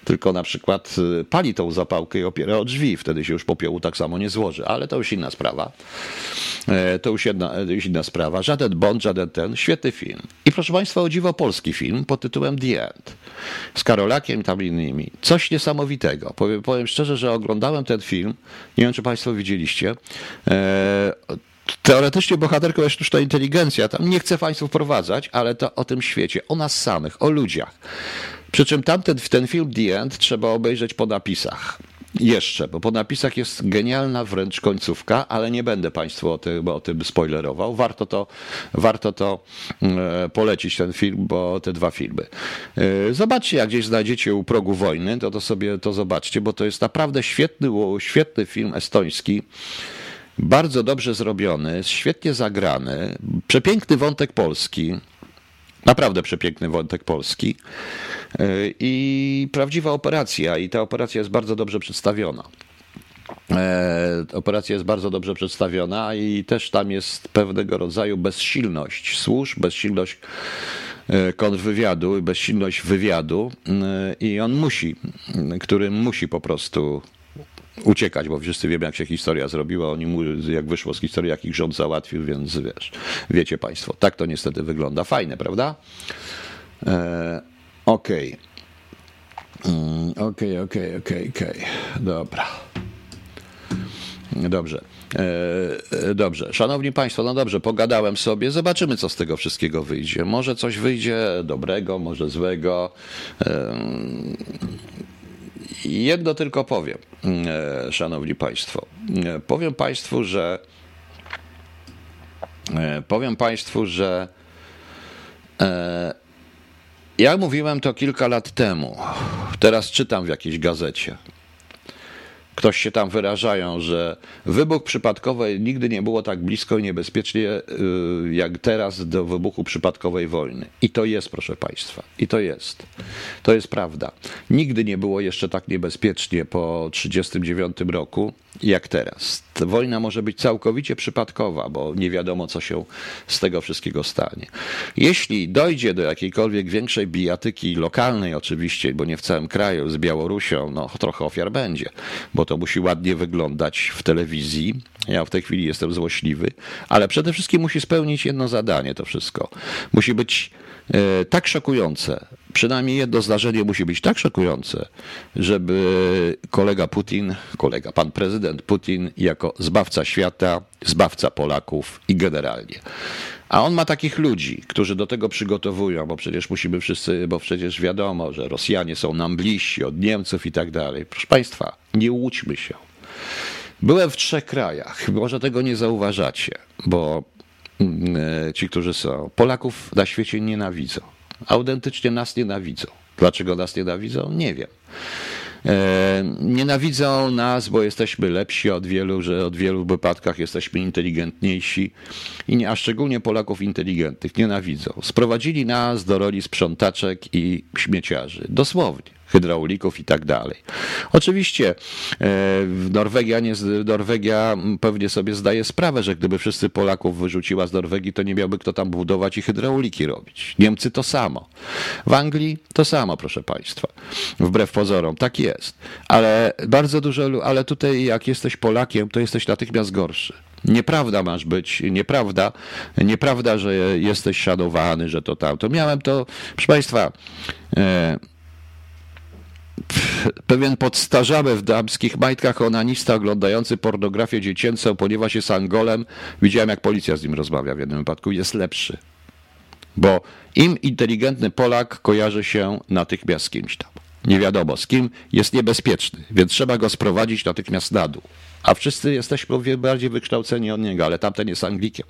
tylko na przykład y, pali tą zapałkę i opiera o drzwi. Wtedy się już popiołu tak samo nie złoży, ale to już inna sprawa. E, to już, jedna, to już inna sprawa. Żaden Bond, żaden ten. Świetny film. I proszę Państwa, o dziwo polski film pod tytułem The End. Z Karolakiem i tam innymi. Coś niesamowitego. Powiem, powiem szczerze, że oglądałem ten film. Nie wiem, czy Państwo widzieliście. E, Teoretycznie bohaterką jest sztuczna inteligencja. Tam nie chcę Państwu wprowadzać, ale to o tym świecie, o nas samych, o ludziach. Przy czym tamten ten film The End trzeba obejrzeć po napisach. Jeszcze, bo po napisach jest genialna wręcz końcówka, ale nie będę Państwu o tym, o tym spoilerował. Warto to, warto to e, polecić ten film, bo te dwa filmy. E, zobaczcie, jak gdzieś znajdziecie u progu wojny, to, to sobie to zobaczcie, bo to jest naprawdę świetny, świetny film estoński. Bardzo dobrze zrobiony, świetnie zagrany, przepiękny wątek polski. Naprawdę przepiękny wątek polski i prawdziwa operacja, i ta operacja jest bardzo dobrze przedstawiona. E, operacja jest bardzo dobrze przedstawiona i też tam jest pewnego rodzaju bezsilność służb, bezsilność e, kontrwywiadu, bezsilność wywiadu i on musi, który musi po prostu uciekać, bo wszyscy wiemy, jak się historia zrobiła. Oni mu, jak wyszło z historii, jakich rząd załatwił, więc wiesz, wiecie Państwo, tak to niestety wygląda. Fajne, prawda? E, okej. Mm, okej, okej, okej, okej. Dobra. Dobrze. E, dobrze. Szanowni Państwo, no dobrze, pogadałem sobie. Zobaczymy, co z tego wszystkiego wyjdzie. Może coś wyjdzie dobrego, może złego. E, Jedno tylko powiem, e, szanowni państwo. E, powiem państwu, że e, powiem państwu, że ja mówiłem to kilka lat temu. Teraz czytam w jakiejś gazecie ktoś się tam wyrażają, że wybuch przypadkowy nigdy nie było tak blisko i niebezpiecznie y, jak teraz do wybuchu przypadkowej wojny. I to jest, proszę Państwa, i to jest. To jest prawda. Nigdy nie było jeszcze tak niebezpiecznie po 1939 roku jak teraz. Wojna może być całkowicie przypadkowa, bo nie wiadomo, co się z tego wszystkiego stanie. Jeśli dojdzie do jakiejkolwiek większej bijatyki lokalnej, oczywiście, bo nie w całym kraju, z Białorusią, no trochę ofiar będzie, bo to musi ładnie wyglądać w telewizji. Ja w tej chwili jestem złośliwy, ale przede wszystkim musi spełnić jedno zadanie to wszystko. Musi być e, tak szokujące, przynajmniej jedno zdarzenie musi być tak szokujące, żeby kolega Putin, kolega, pan prezydent Putin, jako zbawca świata, zbawca Polaków i generalnie. A on ma takich ludzi, którzy do tego przygotowują, bo przecież musimy wszyscy, bo przecież wiadomo, że Rosjanie są nam bliżsi od Niemców i tak dalej. Proszę Państwa, nie łudźmy się. Byłem w trzech krajach, może tego nie zauważacie, bo mm, e, ci, którzy są, Polaków na świecie nienawidzą. Autentycznie nas nienawidzą. Dlaczego nas nienawidzą? Nie wiem. E, nienawidzą nas, bo jesteśmy lepsi od wielu, że od wielu wypadkach jesteśmy inteligentniejsi, i nie, a szczególnie Polaków inteligentnych nienawidzą. Sprowadzili nas do roli sprzątaczek i śmieciarzy. Dosłownie hydraulików i tak dalej. Oczywiście e, Norwegia, nie, Norwegia pewnie sobie zdaje sprawę, że gdyby wszyscy Polaków wyrzuciła z Norwegii, to nie miałby kto tam budować i hydrauliki robić. Niemcy to samo. W Anglii to samo, proszę Państwa. Wbrew pozorom, tak jest. Ale bardzo dużo, ale tutaj jak jesteś Polakiem, to jesteś natychmiast gorszy. Nieprawda masz być, nieprawda, nieprawda, że jesteś szanowany, że to tam. To miałem to, proszę Państwa, e, pewien podstarzały w damskich majtkach onanista oglądający pornografię dziecięcą, ponieważ jest Angolem, widziałem jak policja z nim rozmawia w jednym wypadku, jest lepszy. Bo im inteligentny Polak kojarzy się natychmiast z kimś tam. Nie wiadomo z kim, jest niebezpieczny, więc trzeba go sprowadzić natychmiast na dół. A wszyscy jesteśmy bardziej wykształceni od niego, ale tamten jest Anglikiem.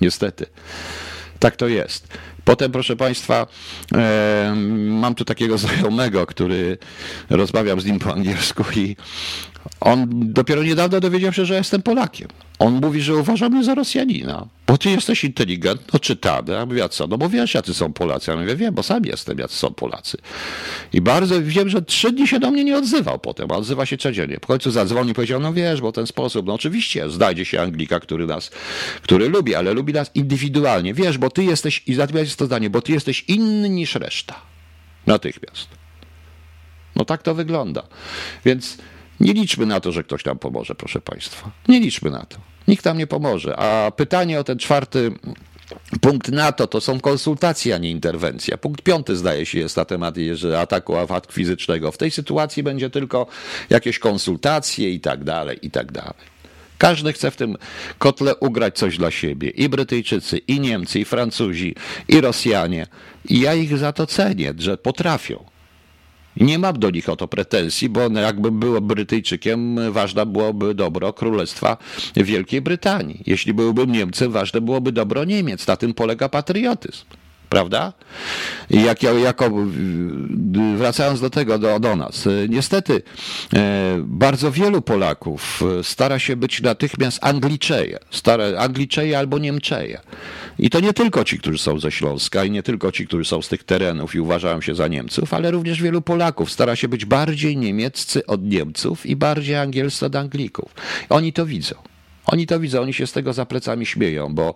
Niestety. Tak to jest. Potem, proszę Państwa, e, mam tu takiego znajomego, który rozmawiam z nim po angielsku i on dopiero niedawno dowiedział się, że jestem Polakiem. On mówi, że uważa mnie za Rosjanina, bo ty jesteś inteligentny, czytany. A mówię, a co? No bo wiesz, jacy są Polacy. Ja mówię, wiem, bo sam jestem, jacy są Polacy. I bardzo wiem, że trzy dni się do mnie nie odzywał potem, a odzywa się codziennie. W końcu zadzwonił i powiedział, no wiesz, bo ten sposób, no oczywiście znajdzie się Anglika, który nas, który lubi, ale lubi nas indywidualnie. Wiesz, bo ty jesteś, i natychmiast jest to zdanie, bo ty jesteś inny niż reszta. Natychmiast. No tak to wygląda. Więc nie liczmy na to, że ktoś nam pomoże, proszę Państwa. Nie liczmy na to. Nikt nam nie pomoże. A pytanie o ten czwarty punkt NATO to są konsultacje, a nie interwencja. Punkt piąty zdaje się jest na temat że ataku ataku fizycznego. W tej sytuacji będzie tylko jakieś konsultacje i tak dalej, i tak dalej. Każdy chce w tym kotle ugrać coś dla siebie. I Brytyjczycy, i Niemcy, i Francuzi, i Rosjanie. I ja ich za to cenię, że potrafią. Nie mam do nich o to pretensji, bo jakbym był Brytyjczykiem, ważne byłoby dobro Królestwa Wielkiej Brytanii. Jeśli byłbym Niemcem, ważne byłoby dobro Niemiec. Na tym polega patriotyzm prawda? I jak, jako, wracając do tego, do, do nas, niestety e, bardzo wielu Polaków stara się być natychmiast Angliczeje, stare Angliczeje albo Niemczeje. I to nie tylko ci, którzy są ze Śląska i nie tylko ci, którzy są z tych terenów i uważają się za Niemców, ale również wielu Polaków stara się być bardziej niemieccy od Niemców i bardziej angielscy od Anglików. Oni to widzą. Oni to widzą, oni się z tego za plecami śmieją, bo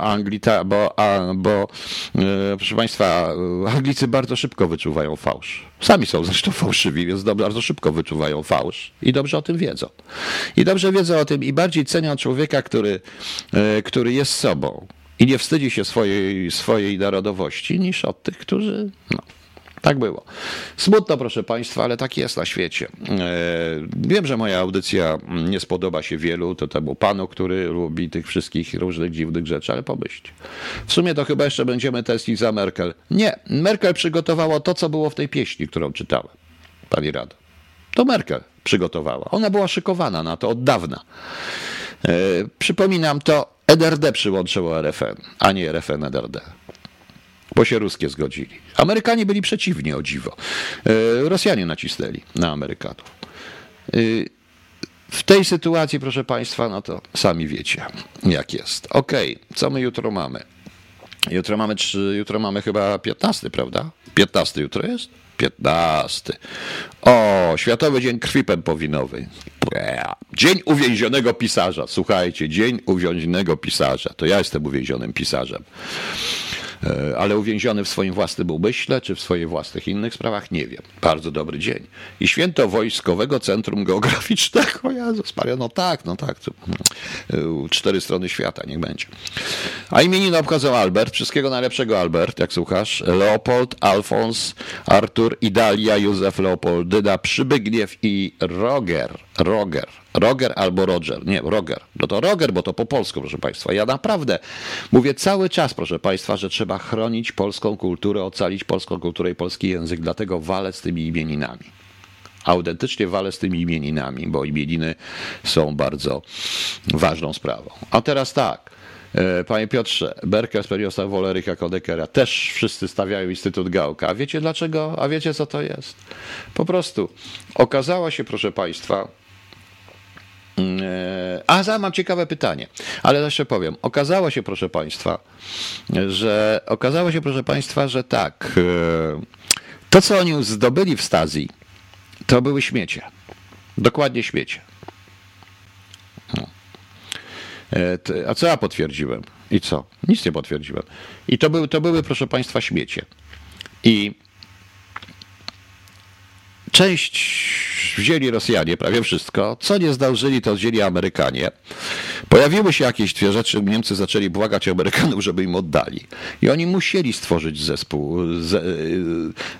Anglita, bo, a, bo e, proszę Państwa, Anglicy bardzo szybko wyczuwają fałsz. Sami są zresztą fałszywi, więc bardzo szybko wyczuwają fałsz i dobrze o tym wiedzą. I dobrze wiedzą o tym i bardziej cenią człowieka, który, e, który jest sobą i nie wstydzi się swojej, swojej narodowości, niż od tych, którzy. No. Tak było. Smutno, proszę Państwa, ale tak jest na świecie. E, wiem, że moja audycja nie spodoba się wielu, to temu panu, który lubi tych wszystkich różnych dziwnych rzeczy, ale pomyślcie. W sumie to chyba jeszcze będziemy testić za Merkel. Nie, Merkel przygotowała to, co było w tej pieśni, którą czytałem. Pani Rado. To Merkel przygotowała. Ona była szykowana na to od dawna. E, przypominam, to NRD przyłączyło RFN, a nie RFN NRD bo się ruskie zgodzili. Amerykanie byli przeciwni, o dziwo. E, Rosjanie nacisnęli na Amerykanów. E, w tej sytuacji, proszę Państwa, no to sami wiecie, jak jest. Okej, okay, co my jutro mamy? Jutro mamy, jutro mamy chyba 15, prawda? 15 jutro jest? 15. O, Światowy Dzień Krwi Pępowinowej. Dzień uwięzionego pisarza. Słuchajcie, Dzień uwięzionego pisarza. To ja jestem uwięzionym pisarzem. E, ale uwięziony w swoim własnym umyśle, czy w swoich własnych innych sprawach, nie wiem. Bardzo dobry dzień. I święto Wojskowego Centrum Geograficznego, Jezus Maria, no tak, no tak, e, cztery strony świata, niech będzie. A imieniny obchodzą Albert, wszystkiego najlepszego Albert, jak słuchasz, Leopold, Alfons, Artur, Idalia, Józef, Leopoldyna, Przybygniew i Roger. Roger. Roger albo Roger. Nie, Roger. No to Roger, bo to po polsku, proszę Państwa. Ja naprawdę mówię cały czas, proszę Państwa, że trzeba chronić polską kulturę, ocalić polską kulturę i polski język, dlatego walę z tymi imieninami. Autentycznie walę z tymi imieninami, bo imieniny są bardzo ważną sprawą. A teraz tak. E, panie Piotrze, Berkel spełnił wolę Rycha Kodekera. Też wszyscy stawiają Instytut Gałka. A wiecie dlaczego? A wiecie co to jest? Po prostu okazała się, proszę Państwa, a za mam ciekawe pytanie, ale jeszcze powiem. Okazało się, proszę Państwa, że okazało się, proszę Państwa, że tak. E, to, co oni zdobyli w Stazji, to były śmiecie. Dokładnie śmiecie. No. E, a co ja potwierdziłem? I co? Nic nie potwierdziłem. I to były, to były proszę Państwa, śmiecie. I Część wzięli Rosjanie, prawie wszystko. Co nie zdążyli, to wzięli Amerykanie. Pojawiły się jakieś dwie rzeczy, Niemcy zaczęli błagać Amerykanów, żeby im oddali. I oni musieli stworzyć zespół z,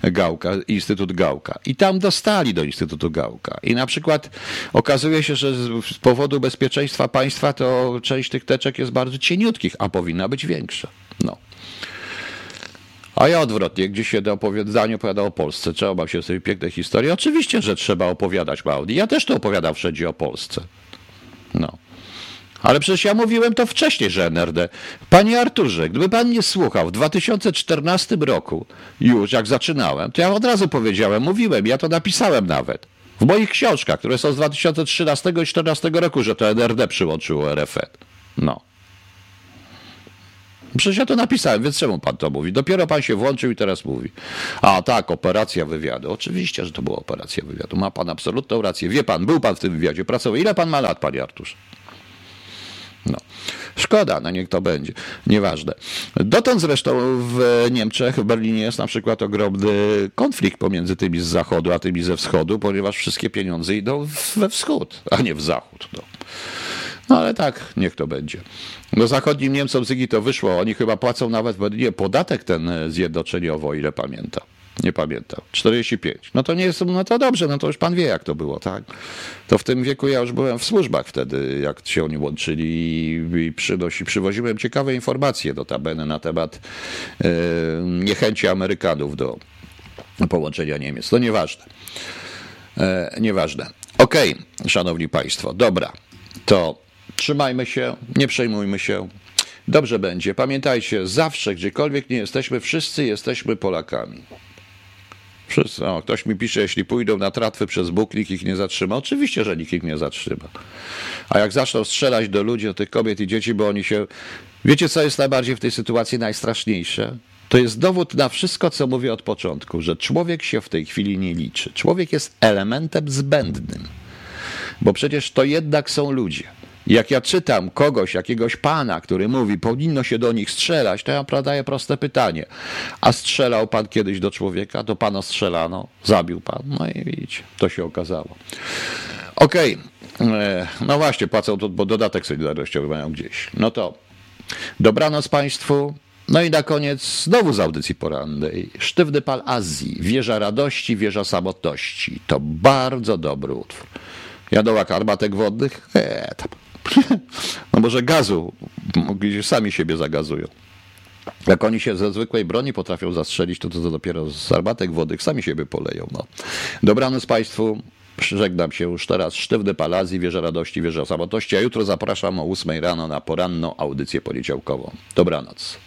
e, Gałka, Instytut Gałka. I tam dostali do Instytutu Gałka. I na przykład okazuje się, że z powodu bezpieczeństwa państwa to część tych teczek jest bardzo cieniutkich, a powinna być większa. No. A ja odwrotnie, gdzie się do opowiadania opowiada o Polsce, trzeba się sobie piękne historie. Oczywiście, że trzeba opowiadać Maudi. Ja też to opowiadam wszędzie o Polsce. No. Ale przecież ja mówiłem to wcześniej, że NRD. Panie Arturze, gdyby pan nie słuchał w 2014 roku, już jak zaczynałem, to ja od razu powiedziałem, mówiłem, ja to napisałem nawet. W moich książkach, które są z 2013 i 2014 roku, że to NRD przyłączyło RFN. No. Przecież ja to napisałem, więc czemu pan to mówi? Dopiero pan się włączył i teraz mówi. A tak, operacja wywiadu. Oczywiście, że to była operacja wywiadu. Ma pan absolutną rację. Wie pan, był pan w tym wywiadzie, pracował. Ile pan ma lat, panie Arturze? No. Szkoda, no niech to będzie. Nieważne. Dotąd zresztą w Niemczech, w Berlinie jest na przykład ogromny konflikt pomiędzy tymi z zachodu, a tymi ze wschodu, ponieważ wszystkie pieniądze idą we wschód, a nie w zachód. No. No ale tak, niech to będzie. No zachodnim Niemcom z to wyszło. Oni chyba płacą nawet Berlinie podatek ten zjednoczeniowo, o ile pamiętam. Nie pamiętam. 45. No to nie jest, no to dobrze, no to już pan wie, jak to było, tak? To w tym wieku ja już byłem w służbach wtedy, jak się oni łączyli i, przynosi, przywoziłem ciekawe informacje do tabeny na temat e, niechęci Amerykanów do połączenia Niemiec. To nieważne. E, nieważne. Okej, okay, szanowni państwo, dobra. To trzymajmy się, nie przejmujmy się. Dobrze będzie. Pamiętajcie, zawsze, gdziekolwiek nie jesteśmy, wszyscy jesteśmy Polakami. Wszyscy, o, ktoś mi pisze, jeśli pójdą na tratwy przez Bóg, nikt ich nie zatrzyma. Oczywiście, że nikt ich nie zatrzyma. A jak zaczną strzelać do ludzi, do tych kobiet i dzieci, bo oni się... Wiecie, co jest najbardziej w tej sytuacji najstraszniejsze? To jest dowód na wszystko, co mówię od początku, że człowiek się w tej chwili nie liczy. Człowiek jest elementem zbędnym. Bo przecież to jednak są ludzie. Jak ja czytam kogoś, jakiegoś pana, który mówi, powinno się do nich strzelać, to ja zadaję proste pytanie. A strzelał pan kiedyś do człowieka? Do pana strzelano? Zabił pan? No i widzicie, to się okazało. Okej, okay. E, no właśnie, płacą to, bo dodatek solidarnościowy mają gdzieś. No to dobranoc państwu. No i na koniec znowu z audycji porannej. Sztywny pal Azji, wieża radości, wieża samotności. To bardzo dobry utwór. Jadą jak armatek wodnych? Eee, tam no może gazu, gdzieś sami siebie zagazują. Jak oni się ze zwykłej broni potrafią zastrzelić, to to, to dopiero z armatek wodnych sami siebie poleją. No. Dobranoc Państwu. Żegnam się już teraz. Sztywny Palazji, Wieża Radości, Wieża Samotności, a jutro zapraszam o 8 rano na poranną audycję poniedziałkową. Dobranoc.